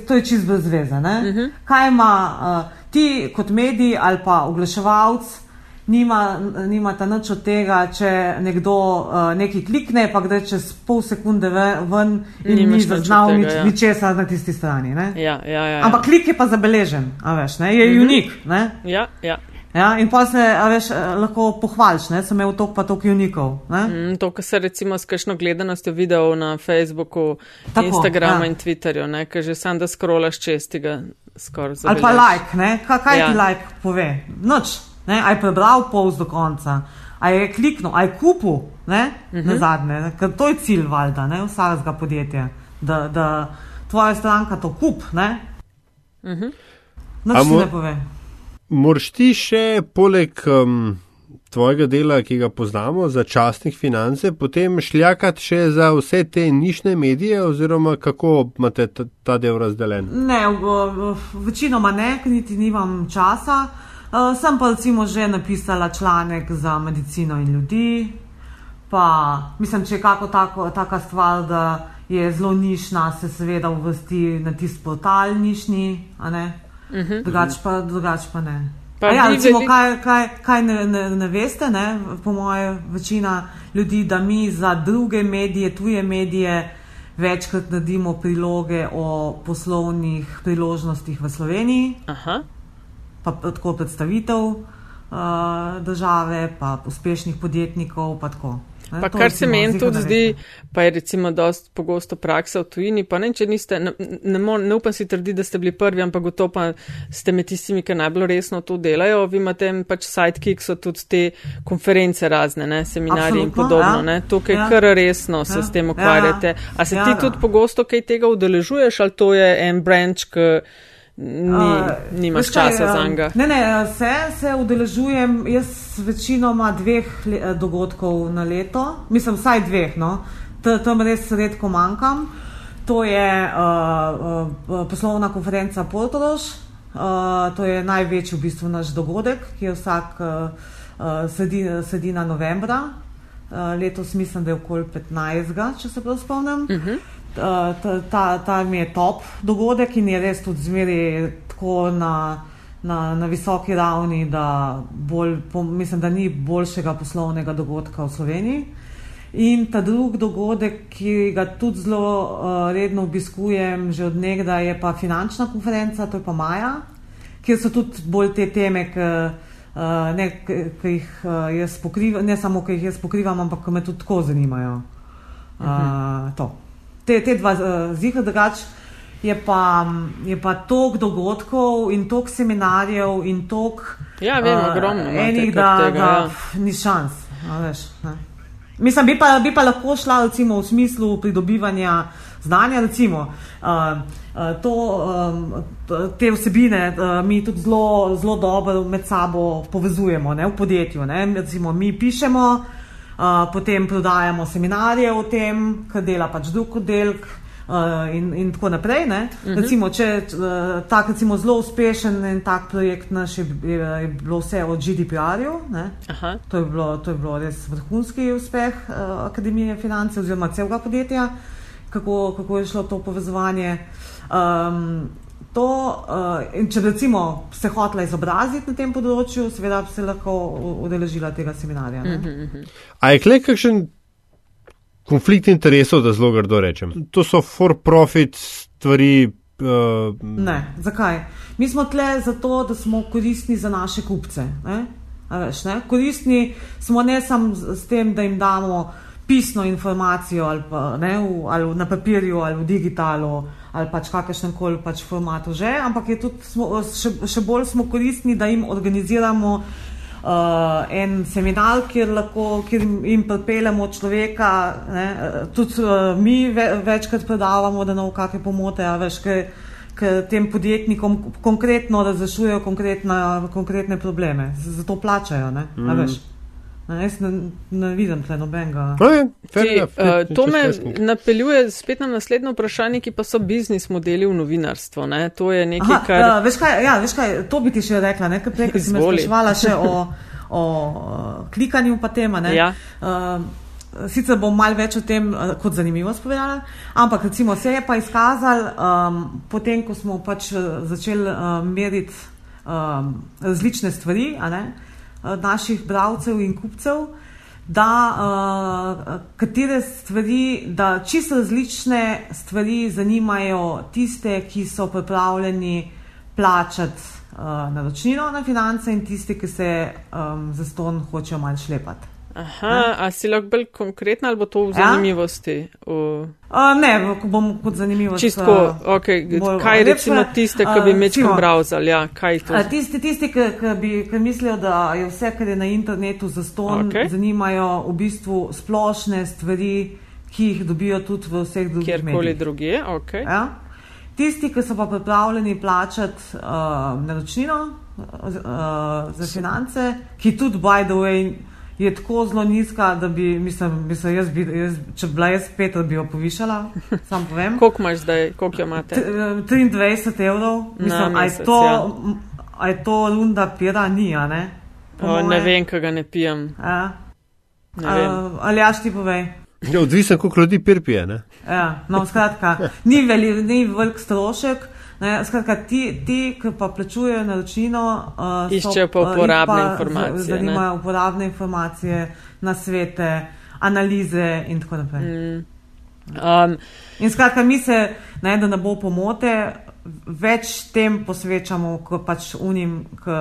Speaker 3: to je čist brez veze. Uh mhm. -huh. Kaj ima uh, ti kot medij ali pa oglaševalc? nima, nimata nič od tega, če nekdo uh, nekaj klikne, pa gre čez pol sekunde ven in Nimaš ni zaznal nič, ja. ničesar na tisti strani.
Speaker 2: Ja, ja, ja, ja.
Speaker 3: Ampak klik je pa zabeležen, veš, je mm -hmm. unik.
Speaker 2: Ja, ja.
Speaker 3: Ja, in pa se veš, eh, lahko pohvališ, da sem imel toliko, pa toliko unikov.
Speaker 2: Mm, to, kar se recimo s kakšno gledanostjo videl na Facebooku, Tako, Instagramu ja. in Twitterju, ker že sam da skrolaš čez tega skoraj.
Speaker 3: Ali pa like, kaj, kaj ja. ti like pove? Noč. Ne? A je prebral pouz do konca, a je kliknil, a je kupil ne? Uh -huh. na zadnje, ker to je cilj valjda, ne? vsakega podjetja, da, da tvoja stranka to kup. Ne? Uh -huh. Noč ne pove.
Speaker 1: Morš ti še poleg um, tvojega dela, ki ga poznamo, za častnih finance, potem šljakati še za vse te nišne medije, oziroma kako imate ta, ta del razdeljen?
Speaker 3: Ne, v, v, večinoma ne, niti nimam časa. Uh, sem pa recimo že napisala članek za medicino in ljudi. Pa mislim, če je kako tako, taka stvar, da je zelo nišna, se seveda uvrsti na tisti portal nišni, uh mhm. -huh. drugače pa, drugač pa ne. Pa ja, recimo, kaj, kaj, kaj ne, ne, ne veste, ne? po mojem, večina ljudi, da mi za druge medije, tuje medije, večkrat naredimo priloge o poslovnih priložnostih v Sloveniji. Aha pa tako predstavitev uh, države, pa uspešnih podjetnikov. Pa tako,
Speaker 2: pa kar se meni tudi zdi, pa je recimo dost pogosto praksa v tujini, pa ne, če niste, ne, ne, ne upam si trditi, da ste bili prvi, ampak gotovo pa ste med tistimi, ki najbolj resno to delajo. Vi imate pač sidekick, so tudi te konference razne, ne, seminarji Absolutno, in podobno. Ja. Tukaj ja. kar resno se ja. s tem ukvarjate. Ja. A se ja, ti tudi pogosto kaj tega udeležuješ, ali to je en branch, ki ni, uh, nimaš časa za njega.
Speaker 3: Ne, ne, se, se udeležujem, jaz večinoma dveh le, dogodkov na leto, mislim, vsaj dveh, no, tam res redko manjkam. To je uh, uh, poslovna konferenca Portorož, uh, to je največji v bistvu naš dogodek, ki je vsak uh, uh, sredina novembra. Uh, letos mislim, da je okoli 15, če se prav spomnim. Uh mhm. -huh. Eh, ta, ta, ta mi je top dogodek in je res tudi zmeri tako na, na, na visoki ravni, da bolj, po, mislim, da ni boljšega poslovnega dogodka v Sloveniji. In ta drugi dogodek, ki ga tudi zelo uh, redno obiskujem, že od nekdaj, je pa finančna konferenca, to je pa Maja, kjer so tudi bolj te teme, ki uh, jih uh, jaz pokrivam, ne samo, ki jih jaz pokrivam, ampak ki me tudi tako zanimajo. Uh, uh -huh te, te dva eh, zika drugač. Je pa, je pa toliko dogodkov in toliko seminarjev in toliko.
Speaker 2: Ja, vem, uh, ogromno.
Speaker 3: Enih, da, tega, da ja. ni šans. Veš, Mislim, bi pa, bi pa lahko šla recimo, v smislu pridobivanja znanja. Recimo, uh, uh, to, um, te vsebine uh, mi tudi zelo dobro med sabo povezujemo ne, v podjetju. Ne. Recimo, mi pišemo potem prodajamo seminarje o tem, kar dela pač drug oddelek. Uh, in, in tako naprej. Uh mhm. -huh. recimo, če uh, tak recimo, zelo uspešen en tak projekt naš je, je, je bilo vse od GDPR-ju. To, to je bilo res vrhunski uspeh uh, Akademije finance oziroma celega podjetja, kako, kako je šlo to povezovanje. Um, to, uh, če recimo se hotela izobraziti na tem področju, seveda bi se lahko udeležila tega seminarja. -huh, uh -huh.
Speaker 1: A je kle kakšen konflikt interesov, da zelo grdo rečem? To so for-profit stvari. Uh,
Speaker 3: ne, zakaj? Mi smo tle zato, da smo koristni za naše kupce. Ne? Veš, Koristni smo ne samo s tem, da jim damo pisno informacijo ali, pa, ne, v, ali na papirju ali v digitalu ali pač kakršnem koli pač formatu že, ampak je tudi smo, še, še bolj smo koristni, da jim organiziramo uh, en seminar, kjer lahko kjer jim pripeljemo človeka. Ne, tudi uh, mi ve, večkrat predavamo, da nam kakšne pomote, a veš, ker k tem podjetnikom konkretno razrešujejo konkretne probleme, zato plačajo. Ne, mm. Ne, jaz ne, ne vidim tle nobenega.
Speaker 2: Uh, to me napeljuje spet na naslednjo vprašanje, ki pa so biznis modeli v novinarstvu. Ne? To je nekaj, Aha, kar.
Speaker 3: Uh, veš kaj, ja, veš kaj, to bi ti še rekla, nekaj prej, ki si me spraševala še o, o klikanju pa tema. Ja. Uh, Sicer bom malo več o tem kot zanimivo spovedala, ampak recimo se je pa izkazal, um, potem ko smo pač začeli uh, meriti um, različne stvari, uh, Eh, naših bralcev in kupcev, da uh, katere stvari, da čisto različne stvari zanimajo tiste, ki so pripravljeni plačati uh, naročnino na finance in tiste, ki se um, za ston hočejo manj šlepati.
Speaker 2: Aha, a si lahko bolj konkretna ali bo to v ja? zanimivosti? V...
Speaker 3: Uh, ne, bom kot zanimivost.
Speaker 2: Čistko, okay. kaj je recimo tiste, ki bi mečkal uh, browser, ja, kaj to?
Speaker 3: Uh, tisti, tisti ki, ki, bi, ki mislijo, da je vse, kar je na internetu za ston, okay. zanimajo v bistvu splošne stvari, ki jih dobijo tudi v vseh drugih.
Speaker 2: Kjerkoli druge, ok.
Speaker 3: Ja? Tisti, ki so pa pripravljeni plačati uh, naročnino uh, za finance, ki tudi, by the way, je tako zelo nizka, da bi, mislim, mislim jaz bi, jaz, če bi bila jaz pet, da bi jo povišala. Sam povem.
Speaker 2: koliko imaš zdaj, koliko jo imate?
Speaker 3: 23 evrov. Mislim, a, je to, ja. a je to runda pira, ni, a ne?
Speaker 2: O, ne vem, kaj ga ne pijem.
Speaker 3: A? Uh, ali jaš ti povej?
Speaker 1: Ja, odvisno, koliko ljudi pir pije.
Speaker 3: Ja, no, skratka, ni, veli, ni velik strošek. Ne, skratka, ti, ti ki pa plačujejo naročnino,
Speaker 2: uh, iščejo pa uh, uporabne uh, informacije.
Speaker 3: Zanimajo uporabne informacije, nasvete, analize in tako naprej. Mm. Um, in skratka, mi se, ne, da ne bo pomote, več tem posvečamo, kot pač unim. K,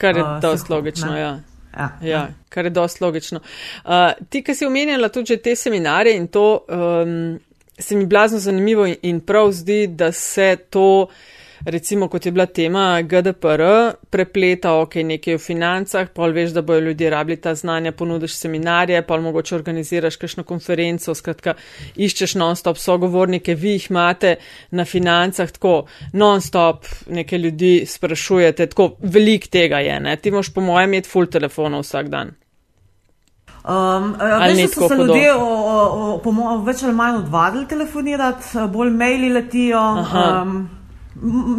Speaker 2: Kar je uh, dosti logično, ne? Ja, ja, ja, kar je dosti logično. Uh, ti, ki si omenjala tudi te seminarje in to, um, se mi blazno zanimivo in prav zdi, da se to, recimo kot je bila tema GDPR, prepleta ok, nekaj v financah, pol veš, da bojo ljudje rabili ta znanja, ponudiš seminarje, pol mogoče organiziraš kakšno konferenco, skratka, iščeš non-stop sogovornike, vi jih imate na financah, tako non-stop neke ljudi sprašujete, tako velik tega je, ne, ti moš po mojem imeti full telefonov vsak dan.
Speaker 3: Um, veš, da so se ljudje o, o, o, več ali manj odvadili telefonirati, bolj maili letijo, um,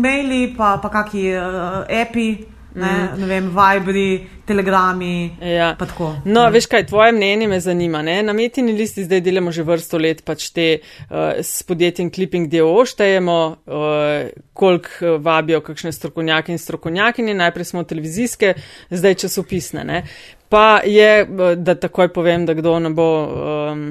Speaker 3: maili pa, pa kaki uh, api. Ne, mm. ne vem, Vibri, Telegrami.
Speaker 2: Ja. No, ne. veš kaj, tvoje mnenje me zanima. Ne? Na metini listi zdaj delamo že vrsto let, pač te uh, s podjetjem Clipping DO štejemo, uh, koliko vabijo kakšne strokovnjake in strokovnjakinje. Najprej smo televizijske, zdaj časopisne. Ne? Pa je, da takoj povem, da kdo ne bo. Um,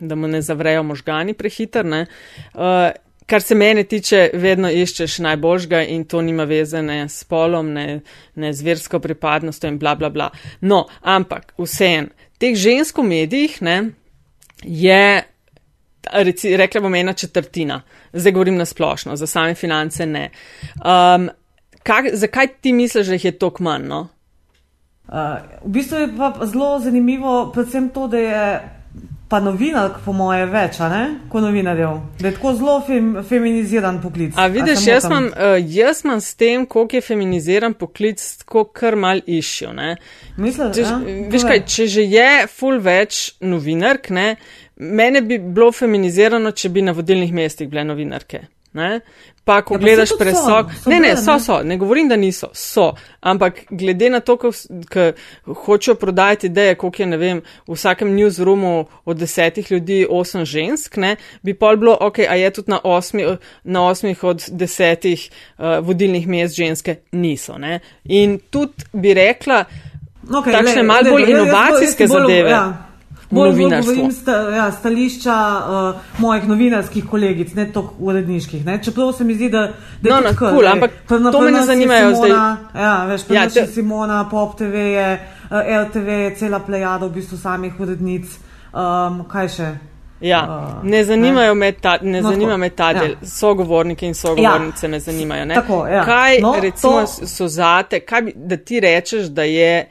Speaker 2: da mu ne zavrejo možgani prehiter. Uh, kar se mene tiče, vedno iščeš najboljšega in to nima veze ne s polom, ne, ne z versko pripadnostjo in bla bla bla. No, ampak vseen, teh žensk v medijih ne, je, reci, rekla bom, ena četrtina. Zdaj govorim na splošno, za same finance ne. Um, kak, zakaj ti misliš, da jih je toliko manj? No?
Speaker 3: Uh, v bistvu je pa zelo zanimivo, predvsem to, da je Pa novinark, po moje, več, kot novinarjev, da je tako zelo fem, feminiziran poklic.
Speaker 2: A vidiš, A jaz, imam, uh, jaz imam s tem, koliko je feminiziran poklic, tako kar mal iščil.
Speaker 3: Mislim, ja,
Speaker 2: veš kaj, če že je full več novinark, ne, mene bi bilo feminizirano, če bi na vodilnih mestih bile novinarke. Ne? Pa, ko ja, gledaš presok, ne, ne, so, so, ne govorim, da niso, so, ampak glede na to, ko hočejo prodajati ideje, koliko je, ne vem, v vsakem newsroomu od desetih ljudi osem žensk, ne, bi pol bilo, ok, a je tudi na, osmi, na osmih od desetih uh, vodilnih mest ženske, niso, ne. In tudi bi rekla, okay, takšne malo bolj inovacijske zadeve. Ja.
Speaker 3: Bolj govorim sta, ja, stališča uh, mojih novinarskih kolegic, ne toliko uredniških. Ne? Čeprav se mi zdi, da, da je
Speaker 2: No, no,
Speaker 3: tako,
Speaker 2: cool,
Speaker 3: ne.
Speaker 2: ampak
Speaker 3: Pri- na-
Speaker 2: to me ne zanimajo
Speaker 3: Simona, Ja, veš, pri
Speaker 2: Ja, te-
Speaker 3: Simona, Pop TV je, uh, RTV je cela plejada v bistvu samih urednic. Um, kaj še?
Speaker 2: Ja,
Speaker 3: Uh,
Speaker 2: ne zanimajo me ta, ne
Speaker 3: No,
Speaker 2: zanima
Speaker 3: tako,
Speaker 2: me ta
Speaker 3: ja.
Speaker 2: del, sogovorniki in sogovornice me zanimajo. Ne?
Speaker 3: tako, ja.
Speaker 2: Kaj
Speaker 3: No,
Speaker 2: recimo
Speaker 3: to-
Speaker 2: so zate, kaj bi, da ti rečeš, da je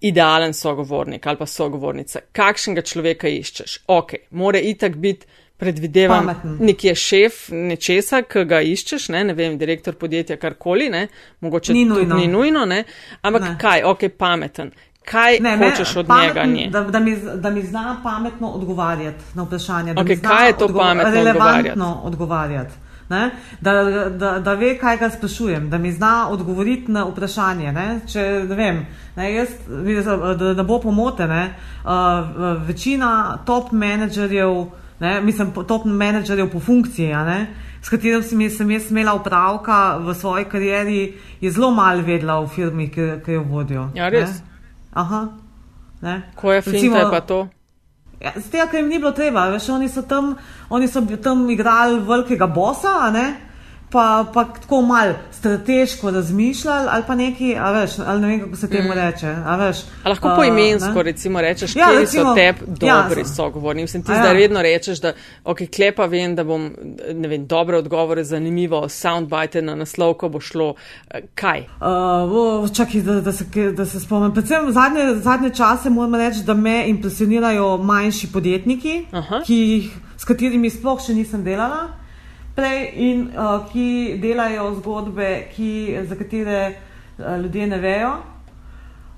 Speaker 2: idealen sogovornik ali pa sogovornica, kakšnega človeka iščeš? Ok, more itak biti. Predvidevam,
Speaker 3: Pameten.
Speaker 2: nekje šef nečesa, ki ga iščeš, ne, ne vem, direktor podjetja, karkoli, ne, mogoče
Speaker 3: Ni nujno.
Speaker 2: ni nujno, ne, ampak
Speaker 3: Ne.
Speaker 2: kaj, ok, pameten, kaj
Speaker 3: Ne, ne,
Speaker 2: hočeš od
Speaker 3: pameten,
Speaker 2: njega? Nje?
Speaker 3: Da, da, mi, da mi zna pametno odgovarjati na vprašanje. Da
Speaker 2: Ok,
Speaker 3: mi zna
Speaker 2: kaj je to
Speaker 3: odgo-
Speaker 2: pametno
Speaker 3: relevantno odgovarjati. Ne? Da, da, da ve, kaj ga sprašujem, da mi zna odgovoriti na vprašanje. Ne? Če ne vem, ne, jaz, da, da bo pomotene, uh, večina top menedžerjev, ne, mislim, top menedžerjev po funkciji, ne, s katerim sem, sem jaz imela upravka v svoji karieri, je zelo malo vedela v firmi, ki, ki jo vodijo.
Speaker 2: Ja, res?
Speaker 3: Ne? Aha. Ne?
Speaker 2: Ko je finta, je pa to.
Speaker 3: Ja, z tega, ker jim ni bilo treba, veš, oni so tam, oni so tam igrali velikega bosa, ne? Pa, pa tako mal strateško razmišljali ali pa neki, a veš, ali ne vem, kako se temu reče, a veš.
Speaker 2: A lahko
Speaker 3: a,
Speaker 2: poimensko
Speaker 3: ne?
Speaker 2: recimo rečeš,
Speaker 3: Ja,
Speaker 2: kje
Speaker 3: recimo,
Speaker 2: so tebi
Speaker 3: ja,
Speaker 2: dobri
Speaker 3: so-
Speaker 2: sogovorni. Mislim, ti
Speaker 3: A ja.
Speaker 2: zdaj vedno rečeš, da ok, klepa vem, da bom ne vem, dobre odgovore, zanimivo, soundbite na naslov, ko bo šlo. eh, Kaj?
Speaker 3: Uh, čakaj, da, da, se, da se spomnim. Predvsem zadnje, zadnje čase moram reči, da me impresionirajo manjši podjetniki,
Speaker 2: Aha.
Speaker 3: ki jih, s katerimi sploh še nisem delala prej in uh, ki delajo zgodbe, ki, za katere uh, ljudje ne vejo.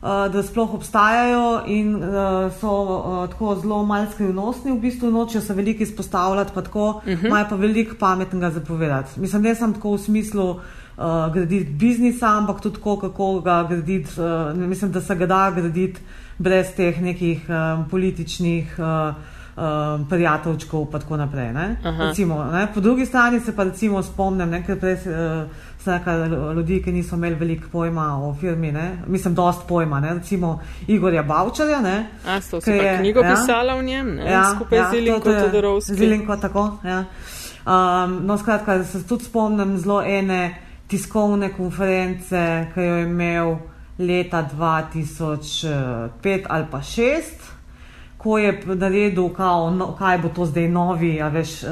Speaker 3: Uh, da sploh obstajajo in uh, so uh, tako zelo malo skrivnostni, v bistvu nočijo se veliko izpostavljati, pa tako uh -huh. imajo pa veliko pametnega zapovedati. Mislim, ne samo tako v smislu uh, graditi biznisa, ampak tudi tako, kako ga graditi. Uh, mislim, da se ga da graditi brez teh nekih um, političnih. Uh, Um, prijateljčkov, pa tako naprej. ne.
Speaker 2: Aha.
Speaker 3: Recimo, ne. Po drugi strani se pa recimo spomnim, ne, ker prej uh, sem rekla ljudi, ki niso imeli veliko pojma o firmi, ne. mislim, dost pojma, ne. recimo Igorja Bavčarja. Ne.
Speaker 2: A, sto pa
Speaker 3: je-
Speaker 2: knjigo
Speaker 3: ja.
Speaker 2: pisala v njem, ne? skupaj z Ilinko
Speaker 3: to je-
Speaker 2: Todorovski.
Speaker 3: Z Ilinko, tako. Ja. Um, no, skratka, se tudi spomnim zelo ene tiskovne konference, ki jo je imel leta 2005 ali pa 2006 ko je naredil, kao, no, kaj bo to zdaj novi, a veš, uh,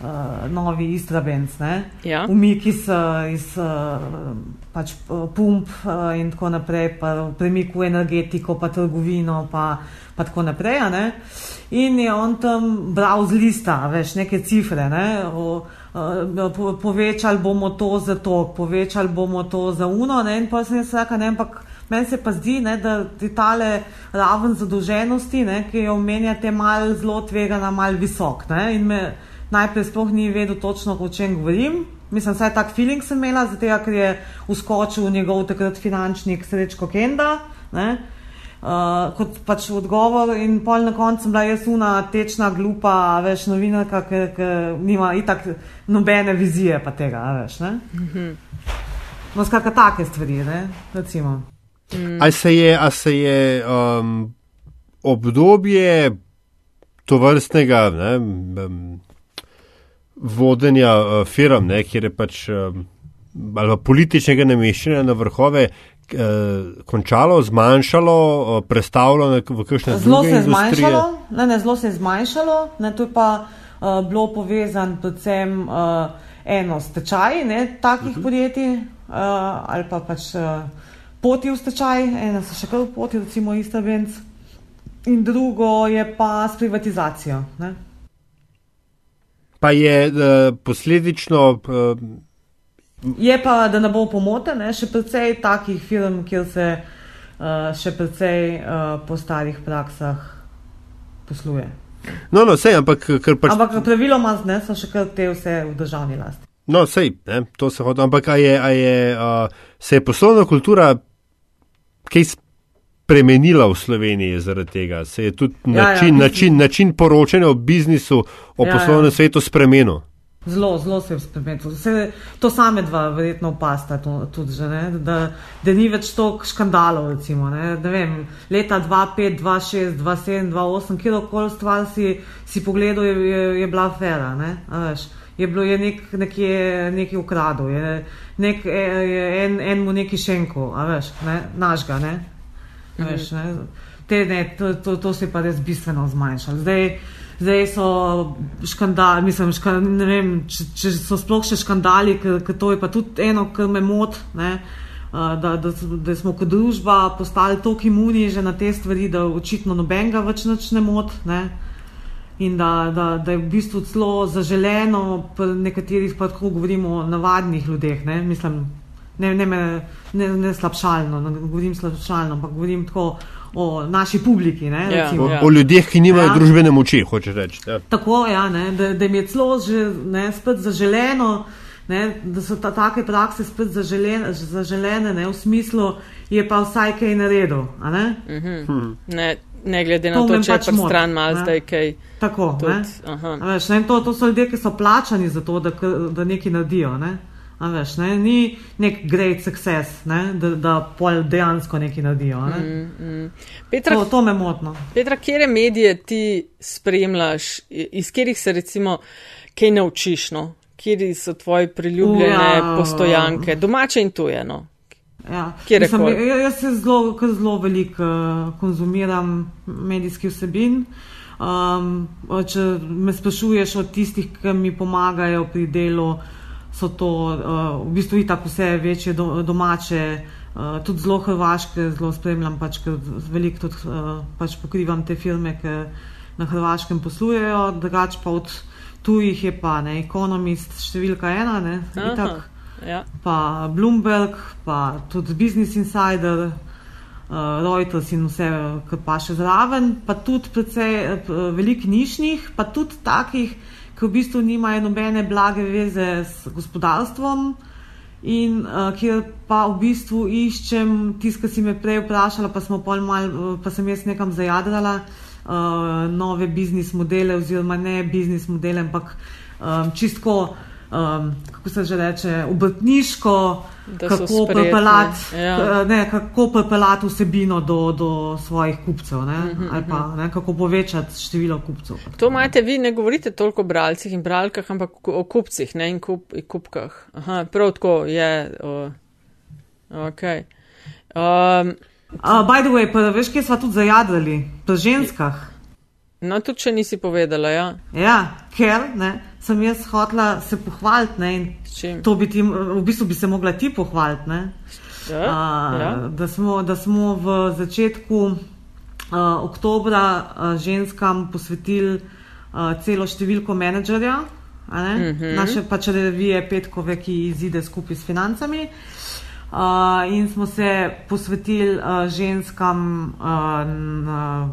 Speaker 3: uh, novi Istrabenc?
Speaker 2: Ja.
Speaker 3: Umik iz, eh, iz uh, pač, eh, pump in tako naprej, pa premik v energetiko, pa trgovino, pa, pa tako naprej. In je on tam bral z lista, veš, neke cifre, ne? O, po, povečali bomo to za to, povečali bomo to za uno, ne? in pa sem jaz rekla, ne, ampak. Meni se pa zdi, ne, da ti tale raven zadolženosti, ne, ki jo omenjate, malo zelo tvegana, malo visok. Ne, in me najprej sploh ni vedel točno, o čem govorim. Mislim, vsaj tak feeling sem imela, zato ker je uskočil njegov takrat finančnik Srečko Kenda. Ne, uh, kot pač odgovor, in pol na koncu sem bila jaz una tečna, glupa, veš, novinarka, ki nima itak nobene vizije pa tega, veš. Ne? No, skratka, take stvari, ne, recimo.
Speaker 1: A se je, a se je um, obdobje to vrstnega ne, um, vodenja uh, firm, ne, kjer je pač um, ali pa političnega nameščanja na vrhove uh, končalo, zmanjšalo, uh, prestavilo na- v kakšne
Speaker 3: Zelo
Speaker 1: druge industrije?
Speaker 3: ne, ne, zelo se je zmanjšalo, ne, to je pa uh, bilo povezano predvsem uh, eno s tečaji ne, takih uh -huh. podjetij uh, ali pa pač uh, poti v stečaj, ena so še kar v poti, recimo Istrabenc, in drugo je pa s privatizacijo. Ne.
Speaker 1: Pa je uh, posledično uh,
Speaker 3: Je pa, da ne bo pomote, ne, še precej takih firm, kjer se uh, še precej uh, po starih praksah posluje.
Speaker 1: No, no, sej, ampak ker pač.
Speaker 3: Ampak praviloma ne, so še kar te vse v državni lasti.
Speaker 1: No, sej, ne, to se hoče. Ampak a je, a je, a, se je poslovna kultura kaj spremenila v Sloveniji zaradi tega? Se je tudi
Speaker 3: Ja, ja,
Speaker 1: način,
Speaker 3: mislim-
Speaker 1: način, način poročanja o biznisu, o
Speaker 3: Ja,
Speaker 1: poslovnem
Speaker 3: ja.
Speaker 1: svetu spremenil?
Speaker 3: Zelo, zelo se je spremenil. Vse, to same dva verjetno opasta tudi že, ne? da, da ni več toliko škandalov. Recimo, ne? Ne vem, leta 2005, 2006, 2007, 2008, kjerkoli stvar si, si pogledal, je, je, je bila afera. Je bilo je nek, nekje nekaj ukradel, je, nek, je en, en mu neki šenko, veš, ne? našga. Ne? Veš, ne? Te, ne, to, to, to se je pa res bistveno zmanjšalo. Zdaj, zdaj so škandali, mislim, škand, ne vem, če, če so sploh še škandali, ker to je pa tudi eno, kar me mot, ne, da, da, da smo kot družba postali toliko imuni že na te stvari, da očitno nobenega več ne mot. Ne. In da, da, da je v bistvu celo zaželeno, pri nekaterih pa tako govorimo o navadnih ljudeh. Ne, mislim, ne, ne, ne, ne slabšalno, ne govorim slabšalno, ampak govorim tako o naši publiki. Ne,
Speaker 2: Ja,
Speaker 1: O,
Speaker 2: ja.
Speaker 1: o ljudeh, ki nimajo
Speaker 3: Ja.
Speaker 1: družbene moči, hoče reči. Ja.
Speaker 3: Tako, ja, ne, da, da jim je celo že ne, spet zaželeno, ne, da so ta, take prakse spet zaželene, zaželene ne, v smislu, je pa vsaj kaj naredil. a Ne?
Speaker 2: Ne, ne glede na
Speaker 3: To
Speaker 2: to, če je
Speaker 3: pač
Speaker 2: pač
Speaker 3: moti,
Speaker 2: stran mal
Speaker 3: ne.
Speaker 2: zdaj kaj.
Speaker 3: Tako, ne.
Speaker 2: Tudi.
Speaker 3: A Veš, ne, to, to so ljudje, ki so plačani za to, da, da nekaj naredijo. Ne? A Veš, ne? Ni nek great success, ne? da, da pol dejansko nekaj naredijo. Ne?
Speaker 2: Mm. Petra,
Speaker 3: To, to me motno.
Speaker 2: Petra, kje medije ti spremljaš, iz katerih se recimo kaj naučiš, no? kje so tvoje priljubljene
Speaker 3: Ja.
Speaker 2: postojanke, domače in tuje.
Speaker 3: Ja.
Speaker 2: Kjer
Speaker 3: Mislim,
Speaker 2: rekord?
Speaker 3: ja- jaz se zelo, zelo veliko uh, konzumiram medijskih vsebin. Um, če me sprašuješ o tistih, ki mi pomagajo pri delu, so to uh, v bistvu itak vse večje do, domače, uh, tudi zelo hrvaške, zelo spremljam, pač, ker veliko tudi uh, pač pokrivam te filme, ki na hrvaškem poslujejo, drugače pa od tujih je pa ne, Economist številka ena, ne,
Speaker 2: Aha. Ja.
Speaker 3: pa Bloomberg, pa tudi Business Insider, uh, Reuters in vse, kar pa še zraven, pa tudi precej uh, veliko nišnih, pa tudi takih, ki v bistvu nimajo nobene blage veze s gospodarstvom. In uh, kjer pa v bistvu iščem tisto, kar si me prej vprašala, pa, pol mal, uh, pa sem jaz nekam zajadrala, uh, nove biznis modele, oziroma ne biznis modele, ampak um, čistko, um, kako se že reče, obrtniško,
Speaker 2: so
Speaker 3: kako pripeljati
Speaker 2: ja.
Speaker 3: pripeljati vsebino do, do svojih kupcev, ne,
Speaker 2: Mhm,
Speaker 3: ali pa ne, kako povečati število kupcev.
Speaker 2: To imate vi, ne govorite toliko o bralcih in bralkah, ampak o kupcih ne, in, kup, in kupkah. Aha, prav tako je. O, okay. um,
Speaker 3: Uh, by the way, pa veš, kje smo tudi zajadrali? Pri ženskah.
Speaker 2: No, tudi če nisi povedala, ja.
Speaker 3: Ja, ker ne, sem jaz hotela se pohvaliti ne, in to bi ti, v bistvu bi se mogla ti pohvaliti. Ne,
Speaker 2: Ja,
Speaker 3: a,
Speaker 2: ja.
Speaker 3: da, smo, da smo v začetku a, oktobra a, ženskam posvetili a, celo številko menedžerja. ne,
Speaker 2: Mhm.
Speaker 3: Naše pač revije Petkove, ki izide skupaj s financami. Uh, in smo se posvetili uh, ženskam uh, na,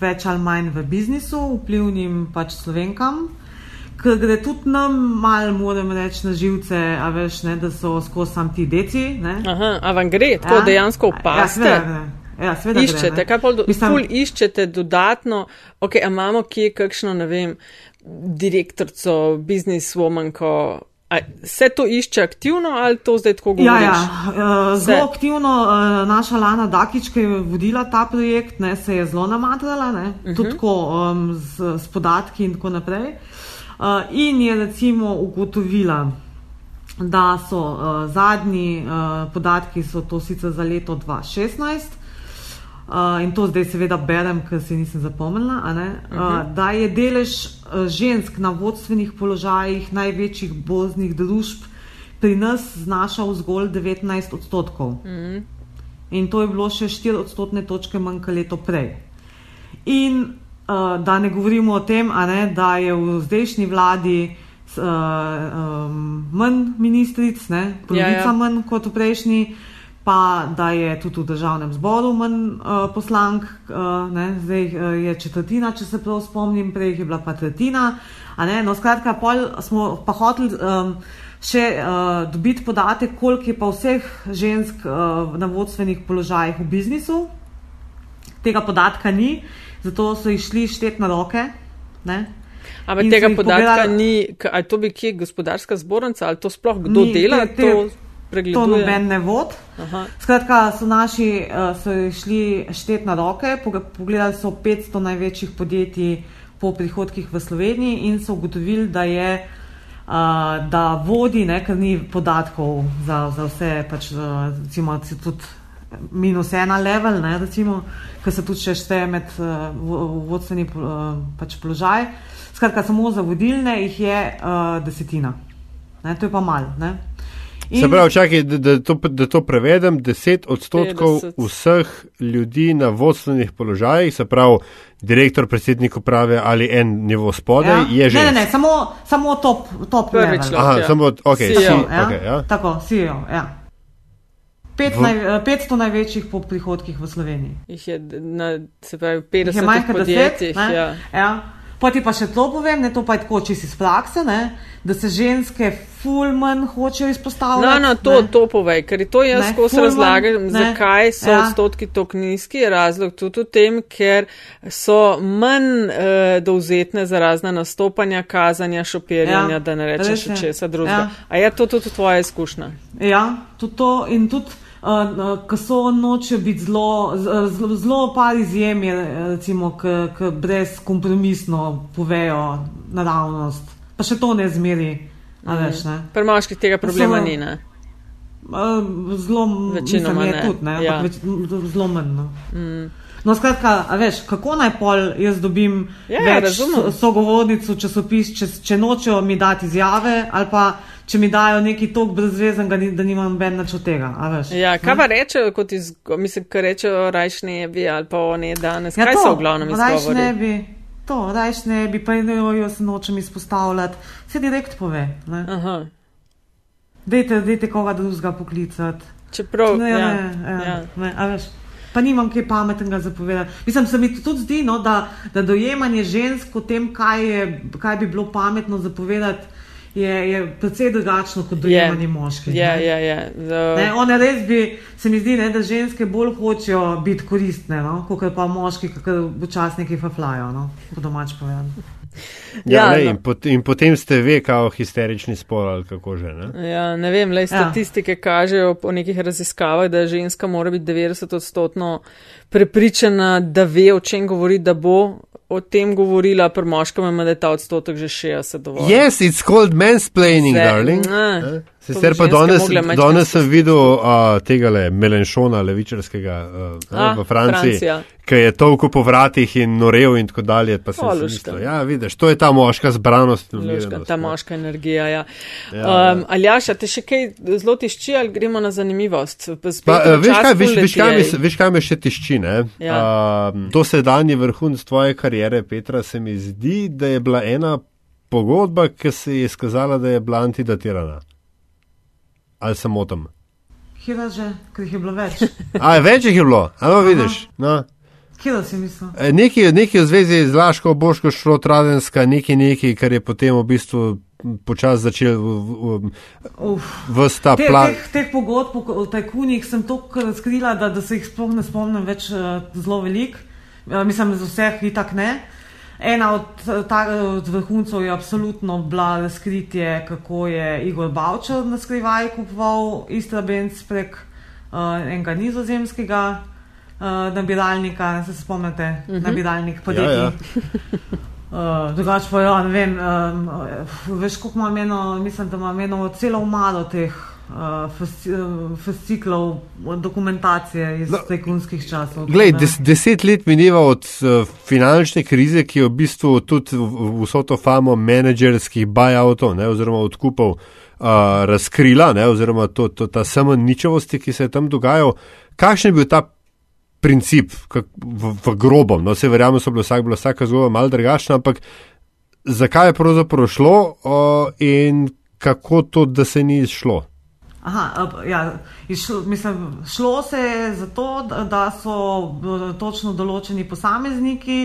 Speaker 3: več ali manj v biznisu, vplivnim pač slovenkam, ker gre tudi nam, malo moram reči, na živce, a veš, ne, da so skozi sam ti deci. Ne.
Speaker 2: Aha, a vam gre, tako
Speaker 3: Ja.
Speaker 2: dejansko
Speaker 3: Ja,
Speaker 2: opaste?
Speaker 3: seveda gre. Ja, seveda gre,
Speaker 2: Iščete,
Speaker 3: ne.
Speaker 2: kaj pa
Speaker 3: Mislim-
Speaker 2: ful iščete dodatno, ok, a imamo kje kakšno, ne vem, direktorco, bizniswomanko, a se to išče aktivno ali to zdaj tako
Speaker 3: Ja,
Speaker 2: govoriš?
Speaker 3: ja, uh,
Speaker 2: Se.
Speaker 3: zelo aktivno uh, naša Lana Dakič, ki je vodila ta projekt, ne, se je zelo namatrala, ne, uh
Speaker 2: Mhm.
Speaker 3: -huh. tudi tako um, z, z podatki in tako naprej. Uh, in je recimo ugotovila, da so uh, zadnji uh, podatki, so to sicer za leto 2016. Uh, in to zdaj seveda berem, ker se nisem zapomnila, a ne, uh, da je delež uh, žensk na vodstvenih položajih največjih borznih družb pri nas znašal zgolj 19 odstotkov. In to je bilo še 4 odstotne točke manj kot leto prej. In uh, da ne govorimo o tem, ne, da je v zdajšnji vladi uh, um, manj ministric, ne, polovica
Speaker 2: Ja, ja.
Speaker 3: manj kot v prejšnji, pa da je tudi v državnem zboru manj uh, poslank, uh, ne, zdaj uh, je četrtina, če se prav spomnim, prej jih je bila pa tretjina. No, skratka, pol smo pa hoteli. Um, Še uh, dobiti podatek, koliko je pa vseh žensk uh, na vodstvenih položajih v biznisu, tega podatka ni, zato so išli štet na roke. Ne?
Speaker 2: Ampak tega
Speaker 3: jih
Speaker 2: podatka
Speaker 3: pogledala-
Speaker 2: ni, ali to bi kje gospodarska zbornica, ali to sploh kdo
Speaker 3: Ni,
Speaker 2: dela,
Speaker 3: te- te-
Speaker 2: to
Speaker 3: To
Speaker 2: pregleduje.
Speaker 3: noben ne vod.
Speaker 2: Aha.
Speaker 3: Skratka, so naši uh, so šli štet na roke, pogledali so 500 največjih podjetij po prihodkih v Sloveniji in so ugotovili, da je. Uh, da vodi, ne, ker ni podatkov za, za vse, pač, recimo, tudi minus ena level, ne, recimo, ker se tudi še šteje med vo- vodstveni pač položaj. Skratka, samo za vodilne jih je desetina. Ne, to je pa malo. Ne.
Speaker 1: Se pravi, čakaj, da, da, to, da to prevedem, 10 odstotkov
Speaker 2: 50.
Speaker 1: vseh ljudi na vodstvenih položajih, se pravi direktor, predsednik uprave ali en nivo spodaj, je že.
Speaker 3: Ja. Ne, ne, ne, samo, samo top, top
Speaker 2: Prvi
Speaker 3: level.
Speaker 2: človek.
Speaker 1: Aha,
Speaker 2: Ja.
Speaker 1: samo, ok,
Speaker 2: CEO,
Speaker 1: si,
Speaker 3: Ja?
Speaker 1: okay, ja.
Speaker 3: Tako, CEO, ja. Pet
Speaker 1: V-
Speaker 3: naj, eh, 500 največjih po prihodkih v Sloveniji.
Speaker 2: Jih je na, se pravi,
Speaker 3: Jih
Speaker 2: 50
Speaker 3: je manj kot deset.
Speaker 2: podjetjih.
Speaker 3: ne.
Speaker 2: Ja.
Speaker 3: Ja. Poti pa še to povem, ne, to pa je tako čisto iz prakse, ne, da se ženske fulman hočejo izpostavljati.
Speaker 2: No, no, to,
Speaker 3: ne.
Speaker 2: to povej, ker to jaz skozi
Speaker 3: manj,
Speaker 2: razlagam,
Speaker 3: ne.
Speaker 2: zakaj so
Speaker 3: Ja.
Speaker 2: odstotki tako nizki. Razlog tudi v tem, ker so manj uh, dovzetne za razna nastopanja, kazanja, šopirjanja,
Speaker 3: Ja,
Speaker 2: da ne rečem
Speaker 3: res
Speaker 2: še česa drugega.
Speaker 3: Ja.
Speaker 2: A je to tudi tvoja izkušnja?
Speaker 3: Ja, tudi to in tudi. Uh, uh, ko so noče biti zelo, zelo, zelo par izjem, je, recimo, ki brezkompromisno povejo naravnost. Pa še to ne zmeri, a veš, ne.
Speaker 2: Pri moških tega problema
Speaker 3: so-
Speaker 2: ni. Ne?
Speaker 3: Zelo
Speaker 2: Večinoma
Speaker 3: mislim, je
Speaker 2: ne,
Speaker 3: tudi, ne,
Speaker 2: ja.
Speaker 3: več, zelo manj. No. Mm. No, skratka, veš, kako naj pol jaz dobim
Speaker 2: Ja,
Speaker 3: več
Speaker 2: razumem.
Speaker 3: so- sogovornic v časopis, če, če nočejo mi dati izjave, ali pa če mi dajo neki tok brezvezenega, ni- da nimam noben nič od tega.
Speaker 2: Ja,
Speaker 3: ne?
Speaker 2: kaj pa rečejo, kot izgo, mislim, kaj rečejo rajš ne bi ali pa o ne danes?
Speaker 3: Ja,
Speaker 2: kaj
Speaker 3: to,
Speaker 2: so v glavnem
Speaker 3: rajš ne
Speaker 2: izgovori?
Speaker 3: bi, to, rajš ne bi, pa jo se nočem izpostavljati. Se direkt pove. ne.
Speaker 2: Aha.
Speaker 3: Dejte, dejte koga drugega poklicati.
Speaker 2: Čeprav,
Speaker 3: Ne,
Speaker 2: ja,
Speaker 3: ne, ja,
Speaker 2: ja.
Speaker 3: ne, a veš. Pa nimam kaj pametnega za povedati. Mislim, se mi tudi zdi, no, da, da dojemanje žensk o tem, kaj, je, kaj bi bilo pametno zapovedati, je, je precej drugačno kot dojemanje moških.
Speaker 2: Ja,
Speaker 3: ne.
Speaker 2: ja, ja.
Speaker 3: Ne, one res bi, se mi zdi, ne, da ženske bolj hočejo biti koristne, no, kot pa moški, ki včasih nekaj faflajo, no, po domač povedano.
Speaker 1: Ja,
Speaker 2: Ja,
Speaker 1: ne,
Speaker 2: no.
Speaker 1: in, pot, in potem ste ve, kao histerični spol ali kako že. Ne?
Speaker 2: Ja, ne vem, le
Speaker 3: Ja.
Speaker 2: statistike kažejo po nekih raziskavah, da ženska mora biti 90 odstotno prepričana, da ve, o čem govori, da bo o tem govorila, pri moškem da je ta odstotek že 60 dovolj.
Speaker 1: Yes, it's called mansplaining,
Speaker 2: Se-
Speaker 1: darling.
Speaker 2: ne,
Speaker 1: Eh?
Speaker 2: To
Speaker 1: Sicer pa danes, danes sem videl uh, tega le Melenšona, levičarskega uh,
Speaker 2: Ah,
Speaker 1: v Franciji,
Speaker 2: Francija.
Speaker 1: ki je tolko po vratih in norev in tako dalje. Pa sem si mislil, ja, vidiš, to je ta moška zbranost.
Speaker 2: Luška, ta
Speaker 1: ne.
Speaker 2: moška energija. Ja.
Speaker 1: Ja,
Speaker 2: um,
Speaker 1: ja.
Speaker 2: Aljaša, te še kaj zelo tišči ali gremo na zanimivost? Spet
Speaker 1: Pa, uh, veš, kaj, veš, veš, kaj me, veš, kaj me še tišči? Ja.
Speaker 2: Ja.
Speaker 1: Uh, dosedanji vrhunc tvoje kariere, Petra, se mi zdi, da je bila ena pogodba, ki se je izkazala, da je bila antidatirana. Ali sem motem?
Speaker 3: Hira že, ker jih je bilo več.
Speaker 1: A, več jih je bilo, ali vidiš? No.
Speaker 3: Hira si mislil.
Speaker 1: E, Nekaj, nekaj v zvezi z Laško, Boško, Šrotradenska, nekaj, nekaj, kar je potem v bistvu počasi začel v, v,
Speaker 3: Uf.
Speaker 1: v sta
Speaker 3: Te,
Speaker 1: plan.
Speaker 3: teh, teh pogodb o tajkunih sem toliko razkrila, da, da se jih sploh ne spomnim več uh, zelo velik. Uh, mislim, z vseh itak ne. Ena od, eh, ta, od vrhuncev je absolutno bila razkritje, kako je Igor Bavčer na skrivaj kupoval Istrabenc prek uh, enega nizozemskega uh, nabiralnika, se spomnite, uh -huh. nabiralnik podjetij.
Speaker 1: Ja, ja.
Speaker 3: Uh, drugače pa, ja, ne vem, um, veš, koliko ima eno, mislim, da ima eno celo umaro teh uh, fasci, fasciklov dokumentacije iz
Speaker 1: No,
Speaker 3: tajkunskih časov.
Speaker 1: Glej, des, deset let mineva od uh, finančne krize, ki je v bistvu tudi vso to famo menedžerskih buyoutov, ne, oziroma odkupov uh, razkrila, ne, oziroma to, to, ta samo ničevosti, ki se je tam dogajal. Kakšen je bil ta princip kak, v, v grobom? No, se verjamem, so bile vsak, bila vsaka zgodba malo drugačna, ampak zakaj je pravzaprav šlo uh, in kako to, da se ni izšlo?
Speaker 3: Aha, ja, išlo, mislim, šlo se je za to, da, so eh, točno določeni posamezniki,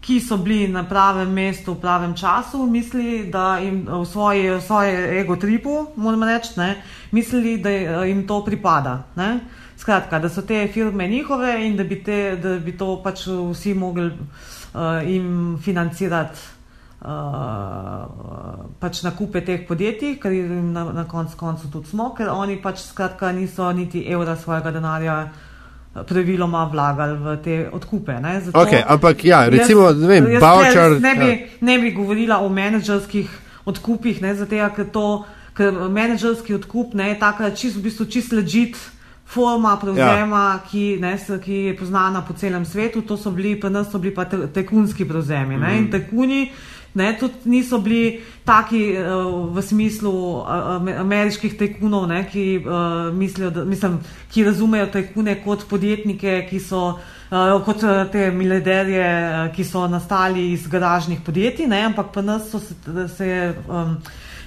Speaker 3: ki so bili na pravem mestu v pravem času, mislili, da jim v svoji, v svoji ego tripu, moram reči, ne, mislili, da eh, jim to pripada. Ne. Skratka, da so te firme njihove in da bi, te, da bi to pač vsi mogli uh, jim financirati uh, pač nakupe teh podjetij, ker jim na, na koncu koncu tudi smo, ker oni pač skratka niso niti evra svojega denarja praviloma vlagali v te odkupe. Ne,
Speaker 1: Zato, okay, ampak ja, recimo,
Speaker 3: jaz,
Speaker 1: ne vem, Boucher.
Speaker 3: Ne, ja. ne bi govorila o menedžerskih odkupih, ne, zato ker to, ker menedžerski odkup ne, je taka čist, v bistvu čist ležit forma prevzema, ja. ki, ne, ki je poznana po celem svetu, to so bili, pa nas so bili pa tekunski prevzemi. Mm -hmm. In tekuni Ne, tudi niso bili taki uh, v smislu uh, ameriških tajkunov, ne, ki, uh, mislijo, da, mislim, ki razumejo tajkune kot podjetnike, ki so uh, kot te milijarderje, uh, ki so nastali iz garažnih podjetij, ne, ampak pa nas so se, se um,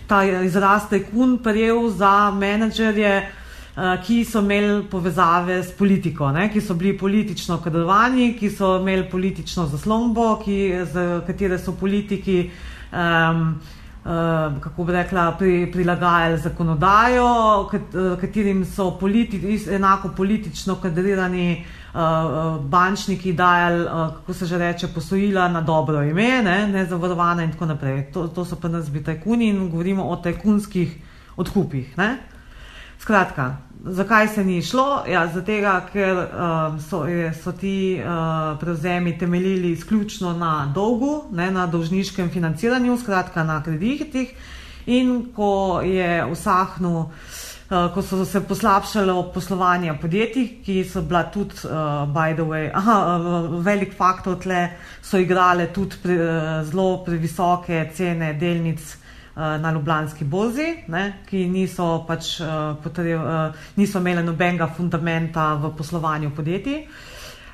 Speaker 3: ta izraz tajkun prijel za menedžerje. Eh, ki so imeli povezave s politiko, ne, ki so bili politično kadrovani, ki so imeli politično zaslombo, ki, za katere so politiki, um, uh, kako bi rekla, pri, prilagajali zakonodajo, kat, uh, katerim so politi, enako politično kadrirani. Uh, bančniki dajali, uh, kako se že reče, posojila na dobro ime, ne, ne zavarovane, in tako naprej. To, to so pa nas bi tajkuni in govorimo o tajkunskih odkupih. Ne. Skratka, zakaj se ni šlo? Ja, zato, ker um, so, so ti uh, prevzemi temeljili izključno na dolgu, ne, na dolžniškem financiranju, skratka na kreditih. In ko je vsahnil, uh, ko so se poslabšale poslovanje podjetij, ki so bila tudi, uh, by the way, aha, velik faktor tle, so igrale tudi pre, uh, zelo previsoke cene delnic. Eh, na Ljubljanski borzi, ne, ki niso, pač, uh, potreb, uh, niso imeli nobenega fundamenta v poslovanju podjetij,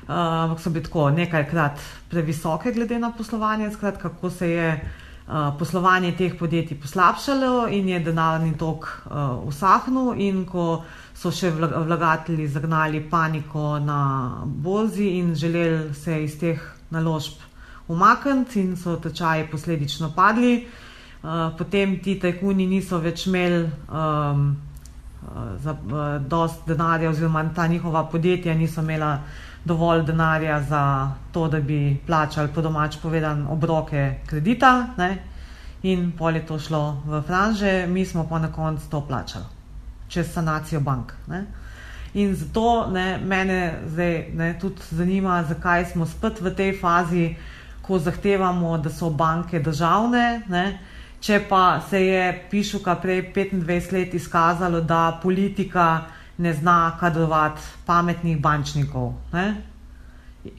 Speaker 3: ampak uh, so bili tako nekajkrat previsoke glede na poslovanje. Skratka, kako se je uh, poslovanje teh podjetij poslabšalo in je denarni tok uh, usahnil, in ko so še vlagatelji zagnali paniko na borzi in želeli se iz teh naložb umakniti, in so tečaji posledično padli. Eh, potem ti tajkuni niso več imeli um, za uh, dost denarja, oziroma ta njihova podjetja niso imela dovolj denarja za to, da bi plačali po domač povedan obroke kredita. Ne? In pol je to šlo v franže, mi smo pa na koncu to plačali, čez sanacijo bank. Ne? In zato ne, mene zdaj ne, tudi zanima, zakaj smo spet v tej fazi, ko zahtevamo, da so banke državne. Ne, Če pa se je Pišuka prej 25 let izkazalo, da politika ne zna kadrovati pametnih bančnikov. Ne?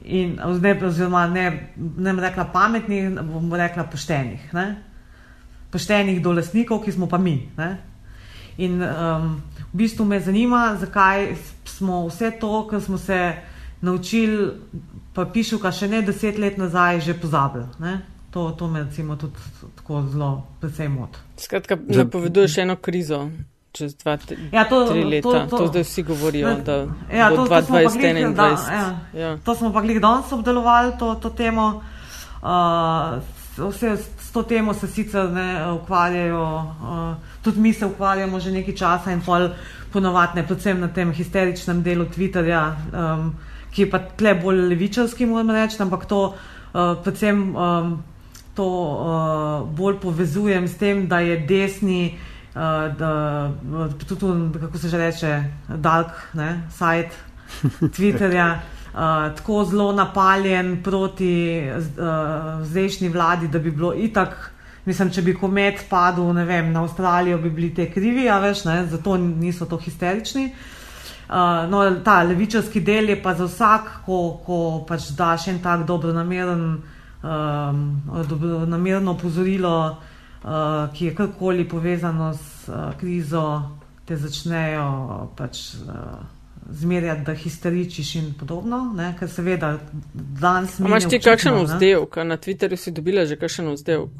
Speaker 3: In, oziroma, ne, ne bom rekla pametnih, bom rekla poštenih. Ne? Poštenih do lasnikov, ki smo pa mi. Ne? In um, v bistvu me zanima, zakaj smo vse to, kar smo se naučili, pa Pišuka še ne deset let nazaj, že pozabili. To, to me recimo tudi tako zelo precej moti.
Speaker 2: Skratka, napoveduješ eno krizo čez dva, ja, to, tri leta. To, to, to zdaj vsi govorijo, da ja, bo 2021. Da, ja.
Speaker 3: ja. To smo pa glih danes obdelovali, to, to temo. Uh, vse s to temo se sicer ne ukvarjajo, uh, tudi mi se ukvarjamo že nekaj časa in pol ponovadi, predvsem na tem histeričnem delu Twitterja, um, ki je pa tle bolj levičarski, moram reči, ampak to uh, predvsem. Um, to uh, bolj povezujem s tem, da je desni, uh, da, tudi kako se že reče, dark ne, site Twitterja. Uh, tako zelo napaljen proti uh, zdajšnji vladi, da bi bilo itak, mislim, če bi komet padel vem, na Avstralijo, bi bili te krivi, a veš, ne, zato niso to histerični. Uh, no, ta levičarski del je pa za vsak, ko, ko pač daš en tak dobronameren uh, um, namerno opozorilo, uh, ki je karkoli povezano s uh, krizo, te začnejo pač. Uh, Zmerjati, da histeričiš in podobno, ne? ker seveda danes.
Speaker 2: Imaš ti kakšen vzdelek, na Twitterju si dobila že kakšen vzdelek?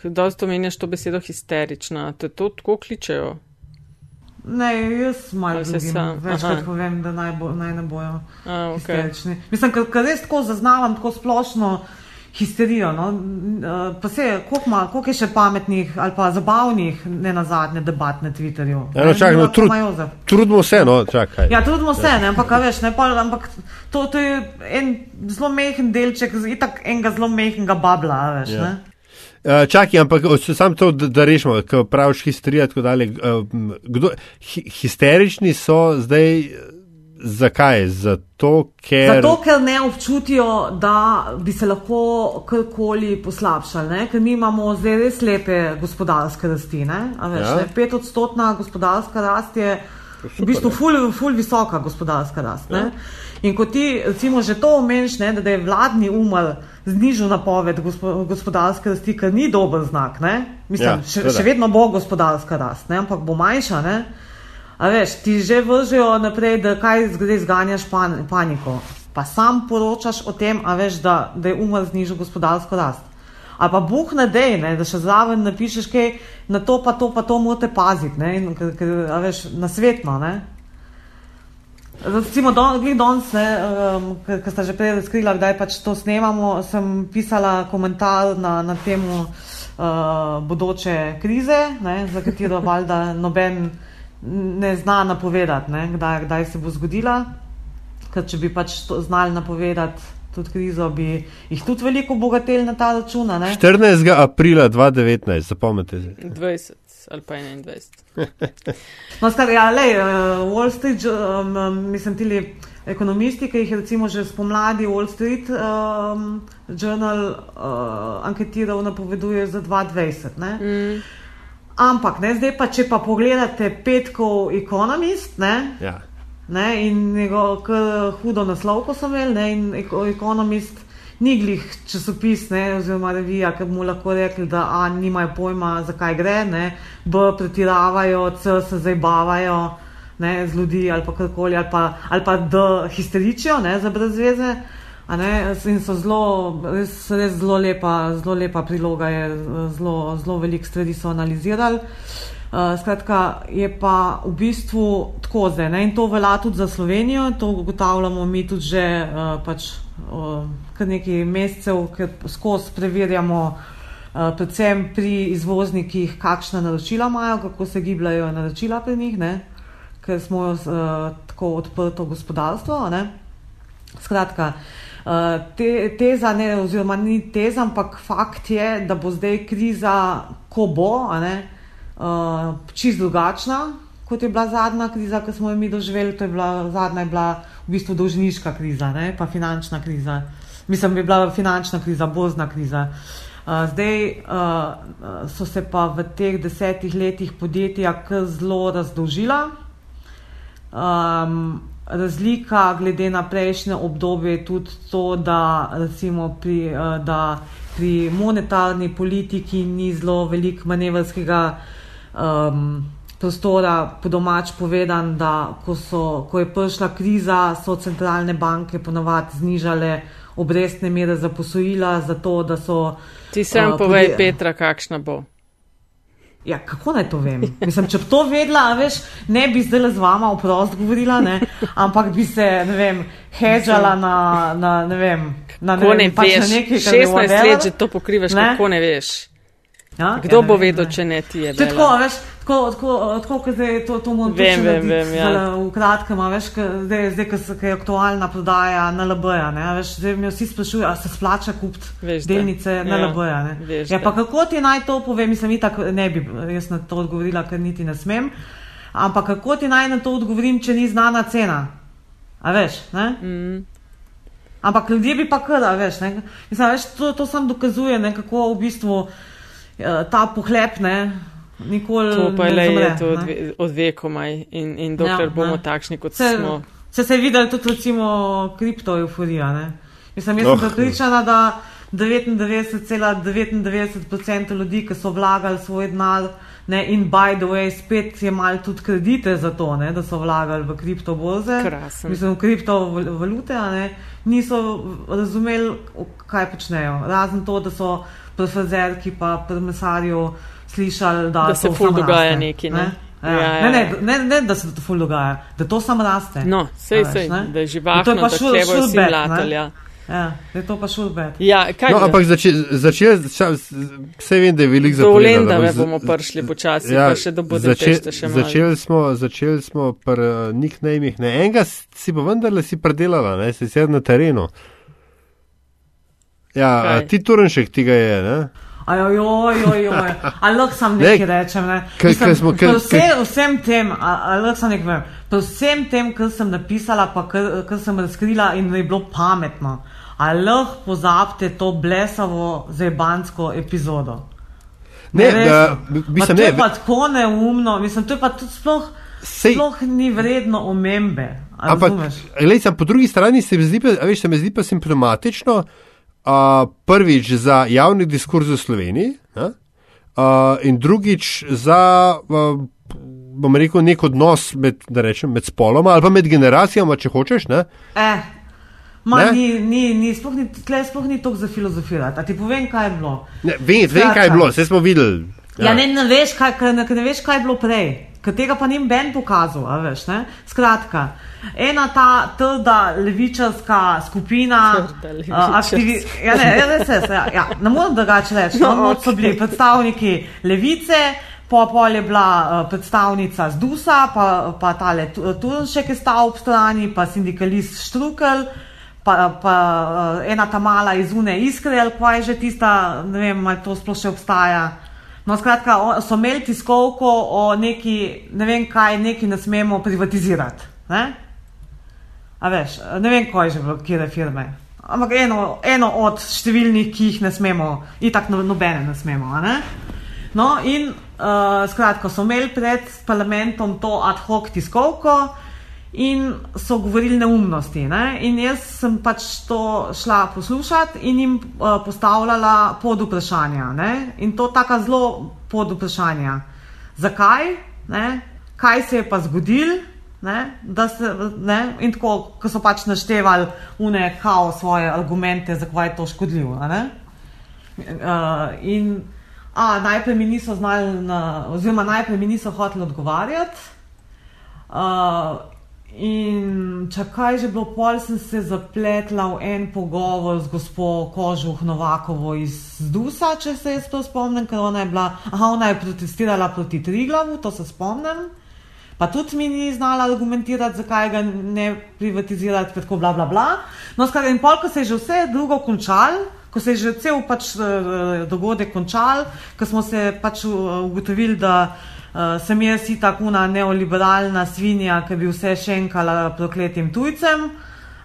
Speaker 2: Kdaj to meniš to besedo histerična? Te to tako kličejo?
Speaker 3: Ne, jaz malo se sam. Večkrat povem, da naj, bo, naj ne bojo A, okay. histerični. Mislim, ker res tako zaznavam, tako splošno histerijo. No? Pa se, koliko je še pametnih ali pa zabavnih, ne na zadnje, debat na Twitterju.
Speaker 1: Ja, no, čakaj, no, trud, trudimo se, no, čakaj.
Speaker 3: Ja, trudimo se, ne, ampak, veš, ne, pa, ampak to, to je en zelo mehen delček, itak enega zelo mehenega babla, veš, ja. ne.
Speaker 1: Uh, čakaj, ampak samo to, da, da rešimo, ko praviš histerija, tako dalje. Uh, kdo, hi, histerični so zdaj, zakaj? Zato ker...
Speaker 3: Zato, ker ne občutijo, da bi se lahko karkoli poslabšali, ne? ker mi imamo zdaj res lepe gospodarske rasti. Veš, ja. Pet odstotna gospodarska rast je v bistvu ful, ful visoka gospodarska rast. Ja. In ko ti recimo že to omeniš, da, da je vladni umor znižal napoved gospodarske rasti, kar ni dober znak. Mislim, ja, še, še vedno bo gospodarska rast, ne? ampak bo manjša. Ne? A veš, ti že vržejo naprej, da kaj zdaj zganjaš pan, paniko. Pa sam poročaš o tem, veš, da, da je umor znižal gospodarsko rast. Ali pa buh na dej, ne, da še zraven napišeš, kaj na to, pa to, pa to morate paziti, ne, in, k, k, veš, na svetno. Recimo, glede danes, um, ki ste že prej razkrili, kdaj pač to snemamo, sem pisala komentar na, na temo uh, bodoče krize, ne, za katero valjda noben ne zna napovedati, ne, kdaj, kdaj se bo zgodila. Ker če bi pač to znali napovedati, tudi krizo, bi jih tudi veliko obogatili na ta račun.
Speaker 1: 14. aprila 2019, zapomnite se.
Speaker 2: 20 ali pa 21.
Speaker 3: no, skar, ja, lej, uh, Wall Street, um, mislim, ti ekonomisti, ki jih je recimo že spomladi Wall Street um, Journal uh, anketiral, napoveduje za 2020. Mm. Ampak, ne, zdaj pa, če pa pogledate petkov Economist, ne,
Speaker 1: ja.
Speaker 3: ne, in njegov hudo naslov, ko sem imel, ne, in Economist ni glih časopis, ne, oziroma revija, ki mu lahko rekli, da A, nimajo pojma, zakaj gre, ne, B, pretiravajo, C, se zabavajo z ljudi ali pa karkoli, ali pa, ali pa D, histeričijo, ne, za brezveze. In so zelo, res, res zelo lepa, zelo lepa priloga, je zelo, zelo veliko stvari so analizirali. Uh, skratka, je pa v bistvu tako zdaj ne? in to velja tudi za Slovenijo, to ugotavljamo mi tudi že uh, pač, uh, kar nekaj mesecev, ker skozi preverjamo, uh, predvsem pri izvoznikih, kakšna naročila imajo, kako se gibljajo naročila pri njih, ne? ker smo uh, tako odprto gospodarstvo. Ne? Skratka, uh, te, teza, ne, oziroma ni teza, ampak fakt je, da bo zdaj kriza, ko bo uh, čist drugačna, kot je bila zadnja kriza, ki smo jo mi doživeli. To je bila zadnja, je bila v bistvu dolžniška kriza, ne? pa finančna kriza. Mislim, da je bila finančna kriza, bozna kriza. Uh, zdaj uh, so se pa v teh desetih letih podjetja zelo razdolžila. Um, razlika glede na prejšnje obdobje je tudi to, da recimo pri, uh, da pri monetarni politiki ni zelo veliko manevrskega um, prostora, po domač povedan, da ko, so, ko je prišla kriza, so centralne banke ponovadi znižale obrestne mere za posojila, zato da so.
Speaker 2: Ti sem uh, povej, podje... Petra, kakšna bo.
Speaker 3: Ja, kako naj to vem? Mislim, če bi to vedela, veš, ne bi zdaj z vama oprost govorila, ne? ampak bi se, ne vem, hedžala na, na, ne vem, na, ne vem,
Speaker 2: ne pač na nekaj, kar 16 let že to pokrivaš, ne? kako ne veš. Ja? Kdo ja, bo vedel, če ne ti je?
Speaker 3: Tako, veš, tako, tako, tako kot zdaj to, to moram.
Speaker 2: Vem, vem, vem. Ja.
Speaker 3: V kratkem, veš, zdaj, zdaj ko je aktualna prodaja na LB-ja, veš, zdaj mi vsi sprašujejo, a se splača kupiti delnice na ja, LB-ja. Ja, pa kako ti naj to pove, mislim, itak ne bi jaz na to odgovorila, ker niti ne smem. Ampak kako ti naj na to odgovorim, če ni znana cena? A veš, ne? Mm. Ampak ljudje bi pa kar, veš, ne? Mislim, veš, to, to sam dokazuje, ne, kako v bistvu. Eh, ta pohlep, ne, nikoli
Speaker 2: to pa ne je to od vekomaj in, in dokler ja, bomo ne. takšni, kot se, smo.
Speaker 3: Se se je videl tudi, recimo, kripto euforija, ne. Mislim, jaz oh. sem prepričana, da 99,99% ljudi, ki so vlagali svoj denar, ne, in by the way, spet je mal tudi kredite za to, ne, da so vlagali v kriptoboze, mislim, v kriptovalute, ne, niso razumeli, kaj počnejo. Razen to, da so profezerki pa mesarju slišali, da,
Speaker 2: da se ful dogaja nekaj. Ne?
Speaker 3: Ja. Ja, ja, ne, ne, ne, ne, da se to ful dogaja, da to samo raste.
Speaker 2: No, sej, sej, da je živahno, da šul, je šul simulatorja.
Speaker 3: Ja, je to pa šulbet.
Speaker 2: Ja,
Speaker 1: no, ampak začeli, vse vem, da je velik za to.
Speaker 2: Dovoljen, da me bomo prišli počasi, ja, pa še do Budimpešta še
Speaker 1: malo. Začeli smo, začeli smo pri uh, nicknamih, ne, enega si pa vendarle si predelala, ne, si sedel na terenu. Ja, ti Turenšek tega je, ne?
Speaker 3: Ajojojojoj, ali lahko sam
Speaker 1: Ne,
Speaker 3: nekaj rečem. Ne?
Speaker 1: ke-
Speaker 3: Mislim,
Speaker 1: ke smo-
Speaker 3: pri vse,
Speaker 1: ke-
Speaker 3: vsem tem, ali lahko sam nekaj povem, pri vsem tem, kar sem napisala, pa kar, sem razkrila in je bilo pametno, ali lahko pozabite to blesavo zebansko epizodo.
Speaker 1: Ne,
Speaker 3: resno.
Speaker 1: da, mislim,
Speaker 3: to
Speaker 1: ne,
Speaker 3: je pa tako neumno, mislim, to je pa tudi sploh,
Speaker 1: Sej-
Speaker 3: sploh ni vredno omembe.
Speaker 1: Ampak, sam po drugi strani se mi zdi, pa, veš, se mi zdi pa simptomatično, uh, prvič za javni diskurs v Sloveniji ne, uh, in drugič za, uh, bom rekel, nek odnos med, rečem, med spoloma ali pa med generacijama, če hočeš. Ne.
Speaker 3: Eh, ma,
Speaker 1: Ne?
Speaker 3: ni, ni, ni, sploh ni, sploh ni toliko za filozofirati. A ti povem, kaj je bilo?
Speaker 1: Ne, vem, vem, kaj je bilo, vse smo videli.
Speaker 3: Ja, ne, ne, veš, kaj, ne, ne veš, kaj je bilo prej. Ker tega pa nim Ben pokazal, veš, ne? Skratka, ena ta trda levičarska skupina,
Speaker 2: Trda
Speaker 3: uh,
Speaker 2: levičarska.
Speaker 3: aktivi, ja, ne, ja, res, res, ja, ja, ne morem drugače reči, no,
Speaker 2: No,
Speaker 3: no, so bili predstavniki levice, po pol je bila uh, predstavnica Zdusa, pa, pa tale Tu- Turnšek je stal ob strani, pa sindikalist Štrukel, pa, pa uh, ena ta mala iz Une Iskre, ali pa je že tista, ne vem, ali to sploh še obstaja. No, skratka, so imeli tiskovko o neki, ne vem kaj, neki ne smemo privatizirati. Ne? A veš, ne vem, kaj je že bilo, kje firme. Ampak eno, eno od številnih, ki jih ne smemo, itak no, nobene ne smemo. Ne? No, in uh, skratka, so imeli pred parlamentom to ad hoc tiskovko in so govorili neumnosti. Ne? In jaz sem pač to šla poslušati in jim uh, postavljala pod vprašanja. Ne? In to taka zelo pod vprašanja. Zakaj? Ne? Kaj se je pa zgodilo? Se, ne, in tako, ko so pač naštevali une kao svoje argumente, zakaj je to škodljivo. Uh, in a, najprej mi niso znali, na, oziroma najprej mi niso hoteli odgovarjati. Uh, in čakaj, že bilo pol, sem se zapletla v en pogovor z gospo Kožuh Novakovo iz Dusa, če se jaz to spomnim, ker ona je bila, aha, ona je protestirala proti Triglavu, to se spomnim. Pa tudi mi ni znala argumentirati, zakaj ga ne privatizirati, tako bla bla bla. No, skratka, in pol, ko se je že vse drugo končal, ko se je že cel pač eh, dogodek končal, ko smo se pač eh, ugotovili, da uh, sem jaz si takuna neoliberalna svinja, ki bi vse šenkala prokletim tujcem.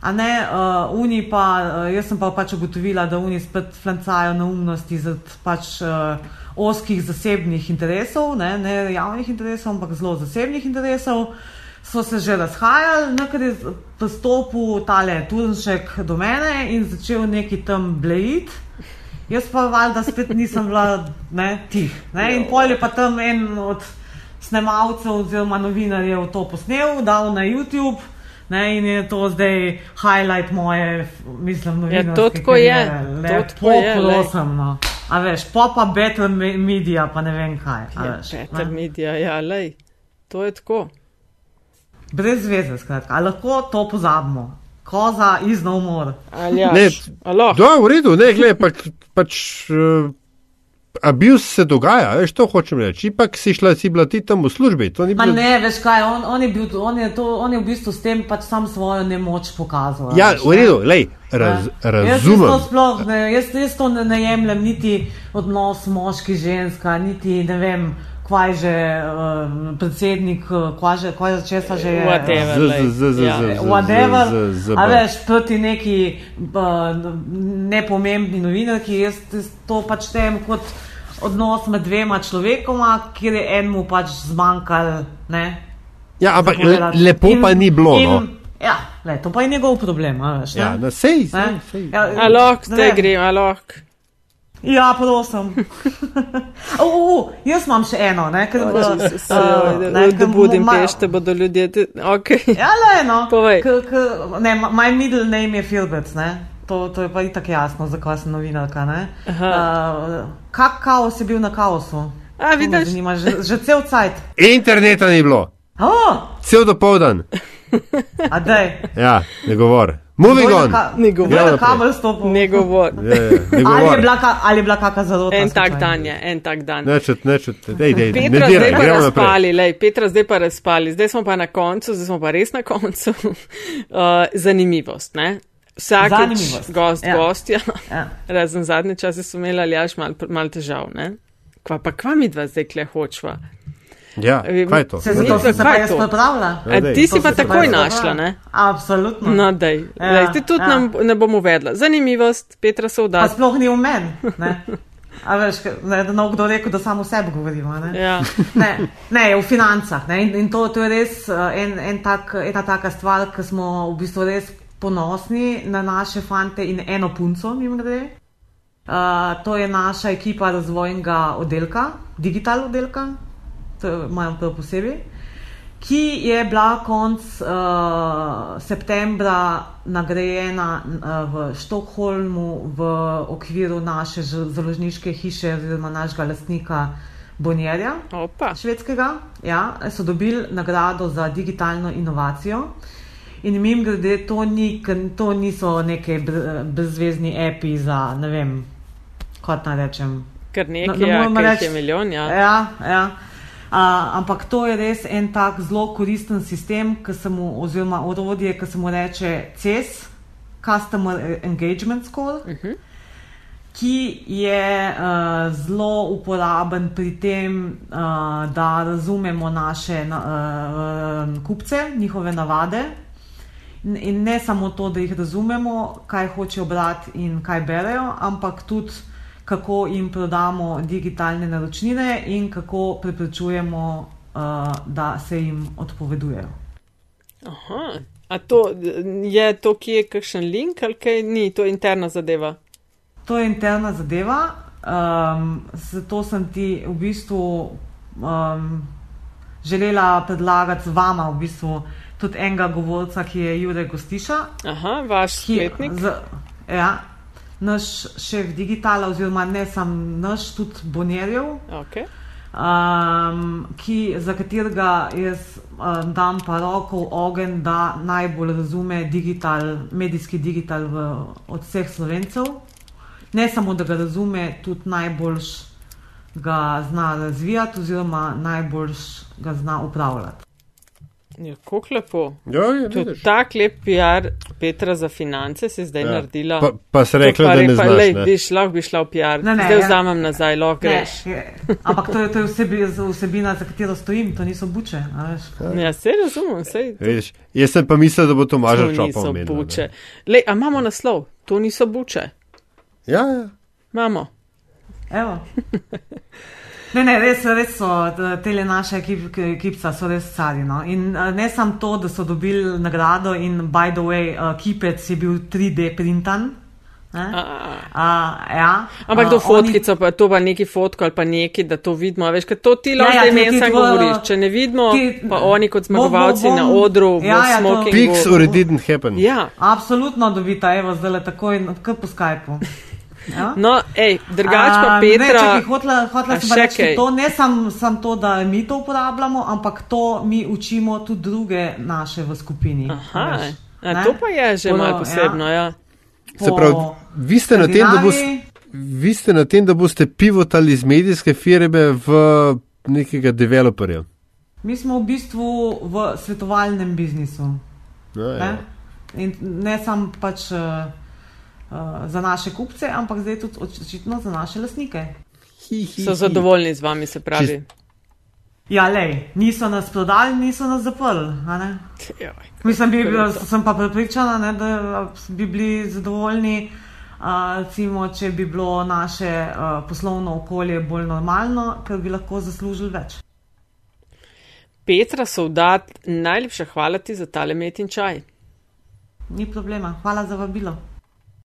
Speaker 3: A ne, uh, uni pa, uh, jaz sem pa pač ugotovila, da uni spet flancajo neumnosti zaradi pač uh, oskih zasebnih interesov, ne, ne javnih interesov, ampak zelo zasebnih interesov. So se že razhajali, nekaj je pristopil tale Turnšek do mene in začel neki tam blejiti. Jaz pa valjda spet nisem bila ne, tih. Ne? In pol je pa tam en od snemalcev oziroma novinarjev to posnel, dal na YouTube. Ne, in je to zdaj highlight moje, mislim, novinarske
Speaker 2: Ja, to tako je, to tako je, glej.
Speaker 3: prosim, no. A veš, pa pa Better Me- Media, pa ne vem kaj.
Speaker 2: Je
Speaker 3: veš,
Speaker 2: Peter
Speaker 3: ne.
Speaker 2: Media, ja, lej. To je tako.
Speaker 3: Brez veze, skratka. A lahko to pozabimo. Koza iz no.
Speaker 2: Ali ja,
Speaker 1: Ne. Da, v redu, ne, gled, pa, pač. Uh, Abuse se dogaja, veš, to hočem reči. Ipak si šla, si bila ti tam v službi. to ni
Speaker 3: Ma
Speaker 1: bilo-
Speaker 3: ne, veš kaj, on, on, je bil, on, je to, on je v bistvu s tem pač sam svojo nemoč pokazal.
Speaker 1: Ja,
Speaker 3: veš,
Speaker 1: v redu, lej, raz,
Speaker 3: Ja. Jaz, jaz,
Speaker 1: razumem.
Speaker 3: to sploh, ne, jaz, jaz to ne, ne jemljem, niti odnos moški-ženska, niti ne vem, kaj že uh, predsednik, uh, kaj že, kaj česa že je.
Speaker 2: Whatever.
Speaker 1: Z- z- z- z-
Speaker 2: Ja.
Speaker 1: z- z-
Speaker 3: Whatever,
Speaker 1: z- z-
Speaker 3: a
Speaker 1: z-
Speaker 3: veš, proti neki uh, nepomembni novinarki, jaz, jaz to pač štejem kot odnos med dvema človekoma, kjer je enemu pač zmanjkal, ne,
Speaker 1: Ja, ampak le, lepo pa ni bilo.
Speaker 3: in,
Speaker 1: No.
Speaker 3: Ja, le, to pa je njegov problem, a veš.
Speaker 1: Ja,
Speaker 3: ne?
Speaker 1: na sej, sej,
Speaker 3: Ne?
Speaker 1: sej.
Speaker 3: Ja,
Speaker 2: A lahko
Speaker 3: vem.
Speaker 2: grem, a lahko.
Speaker 3: Ja, prosim. uh, uh, jaz imam še eno, ne, ker uh,
Speaker 2: Da
Speaker 3: ker
Speaker 2: Budimpešte bodo ljudje. Okay.
Speaker 3: Ja, le eno.
Speaker 2: Povej.
Speaker 3: K, k, ne, my middle name je Filbec, ne. To, to je pa itak jasno, zakaj sem novinarka. ne. Uh, kak kaos je bil na kaosu?
Speaker 2: A, vidiš?
Speaker 3: Zanima, že, že cel cajt.
Speaker 1: Interneta ni bilo,
Speaker 3: Oh,
Speaker 1: cel dopoldan.
Speaker 3: a dej.
Speaker 1: Ja, ne govor. Moving on.
Speaker 2: Ne govor.
Speaker 3: kdo je
Speaker 1: Ja.
Speaker 2: Ne govor.
Speaker 1: Ja, ja, ne
Speaker 3: Ali je bila, ka, ali je bila kakšna zarota?
Speaker 2: En tak
Speaker 3: slučajno?
Speaker 2: dan je, en tak dan.
Speaker 1: Nečet, nečet, dej, dej, ne
Speaker 2: Petra,
Speaker 1: diraj,
Speaker 2: zdaj pa razpali, lej, Petra, zdaj pa razpali, zdaj smo pa na koncu, zdaj smo pa res na koncu. Uh, zanimivost, ne?
Speaker 3: Zanimivost.
Speaker 2: gost,
Speaker 3: Ja.
Speaker 2: gostja.
Speaker 3: Ja.
Speaker 2: Razen zadnje čase so imeli ali jaš mal, mal težav, ne? Kva pa kva mi dva zdaj kle hočva?
Speaker 1: Ja, kaj je to?
Speaker 3: Se
Speaker 2: Ni
Speaker 3: zato
Speaker 2: to,
Speaker 3: sem se pa
Speaker 2: je
Speaker 3: jaz pripravila.
Speaker 1: Ja,
Speaker 2: A
Speaker 1: dej.
Speaker 2: ti si pa takoj našla, ne?
Speaker 3: Absolutno.
Speaker 2: No, dej.
Speaker 3: Ja,
Speaker 2: Lej, ti tudi
Speaker 3: ja.
Speaker 2: nam ne bom uvedla. Zanimivost, Petra se
Speaker 3: Pa
Speaker 2: vda.
Speaker 3: sploh ni v meni. ne. A veš, ne, da ne kdo rekel, da samo o sebi govorimo. Ne?
Speaker 2: Ja.
Speaker 3: Ne, ne, v financah. Ne? In, in to, to je res uh, en, en tak, ena taka stvar, ki smo v bistvu res ponosni na naše fante in eno punco, jim gre. Uh, to je naša ekipa razvojnega oddelka, digital oddelka, imam prav posebej, ki je bila konc uh, septembra nagrajena uh, v Štokholmu v okviru naše založniške hiše oziroma našega lastnika Bonjerja
Speaker 2: Opa.
Speaker 3: švedskega, ja, so dobili nagrado za digitalno inovacijo. In mim grede, to, ni, to niso neke br- brezvezni api za, ne vem, kot naj rečem.
Speaker 2: Kar
Speaker 3: Ne-
Speaker 2: nekaj,
Speaker 3: ne
Speaker 2: ja,
Speaker 3: moremo
Speaker 2: ker jih
Speaker 3: reči-
Speaker 2: je milijon, ja.
Speaker 3: Ja, ja. Uh, ampak to je res en tak zelo koristen sistem, mu, oziroma orodje, ki se mu reče CES, Customer Engagement Score, uh -huh. ki je uh, zelo uporaben pri tem, uh, da razumemo naše na, uh, kupce, njihove navade. In- In ne samo to, da jih razumemo, kaj hočejo brati in kaj berejo, ampak tudi kako jim prodamo digitalne naročnine in kako preprečujemo, uh, da se jim odpovedujejo.
Speaker 2: Aha. A to je to, ki je kakšen link ali kaj ni, to je interna zadeva.
Speaker 3: To je interna zadeva, um, zato sem ti v bistvu um, želela predlagati z vama v bistvu tudi enega govorca, ki je Jurek Gostiša.
Speaker 2: Aha, vaš
Speaker 3: ki,
Speaker 2: spletnik.
Speaker 3: z, ja, naš šef digitala, oziroma ne sam naš, tudi Bonjerjev,
Speaker 2: Okay.
Speaker 3: um, ki, za katerega jaz um, dam pa roko v ogen, da najbolj razume digital, medijski digital v, od vseh slovencev. Ne samo, da ga razume, tudi najboljš ga zna razvijati, oziroma najboljš ga zna upravljati.
Speaker 2: Ja, kako lepo.
Speaker 1: Ja, ja,
Speaker 2: To je
Speaker 1: vidiš.
Speaker 2: tak lep PR Petra za finance, se je zdaj
Speaker 1: Ja.
Speaker 2: naredila.
Speaker 1: Pa, pa si rekla,
Speaker 2: To pa
Speaker 1: da ne znaš.
Speaker 2: lej,
Speaker 1: ne.
Speaker 2: Viš, lahko bi šla v PR.
Speaker 3: Ne, ne,
Speaker 2: zdaj
Speaker 3: ja.
Speaker 2: vzamem nazaj, lahko greš.
Speaker 3: Ne, je, ampak to je, to je vsebi, vsebina, za katero stojim, to niso buče. a veš.
Speaker 2: Ja, se razumem, sej.
Speaker 1: Vidiš, jaz sem pa mislil, da bo to
Speaker 2: To
Speaker 1: mažar čopa
Speaker 2: niso
Speaker 1: omenil.
Speaker 2: buče. Lej, a imamo naslov? To niso buče.
Speaker 1: Ja, ja.
Speaker 2: Imamo.
Speaker 3: Evo. Ne, ne, res, res so te naše ekip, ekipca, so res cari. No? In ne samo to, da so dobili nagrado, in by the way, uh, kipec je bil 3D printan. ne.
Speaker 2: A, a,
Speaker 3: ja,
Speaker 2: Ampak to fotkico, pa to pa neki fotko ali pa neki, da to vidimo. a Veš, to ti lahko
Speaker 3: ja,
Speaker 2: meni
Speaker 3: ti
Speaker 2: sam govoriš. Če ne vidimo,
Speaker 3: ti-
Speaker 2: pa oni kot zmagovalci
Speaker 3: bom-
Speaker 2: na odru
Speaker 3: Ja, ja,
Speaker 2: smokingu.
Speaker 1: Pics or it didn't happen.
Speaker 2: Ja,
Speaker 3: Absolutno dobita, evo, zdaj le takoj, kar po Skypu. Ja?
Speaker 2: no, ej, drugač pa
Speaker 3: A, Ne,
Speaker 2: Petra.
Speaker 3: čakaj, hotla, hotla
Speaker 2: A
Speaker 3: sem reči to, ne samo sam to, da mi to uporabljamo, ampak to mi učimo tudi druge naše v skupini.
Speaker 2: Aha,
Speaker 3: veš,
Speaker 2: a
Speaker 3: ne?
Speaker 2: to pa je že malo posebno, ja.
Speaker 1: Se
Speaker 3: Po
Speaker 1: pravi, vi ste, na tem, da boste, vi ste na tem, da boste pivotali iz medijske firme v nekega developerja.
Speaker 3: Mi smo v bistvu v svetovalnem biznisu.
Speaker 1: No,
Speaker 3: Ne,
Speaker 1: ja.
Speaker 3: In ne samo pač uh, za naše kupce, ampak zdaj tudi očitno za naše lasnike.
Speaker 1: Hi, hi,
Speaker 2: So
Speaker 1: hi.
Speaker 2: zadovoljni z vami, se pravi.
Speaker 3: Ja, lej, niso nas prodali, niso nas zaprli. a. Mislim, bi,
Speaker 2: to?
Speaker 3: sem pa prepričana, ne, da bi bili zadovoljni, uh, recimo, če bi bilo naše uh, poslovno okolje bolj normalno, ker bi lahko zaslužili več.
Speaker 2: Petra Sovdat, najlepša hvala ti za tale metin čaj.
Speaker 3: Ni problema. Hvala za vabilo.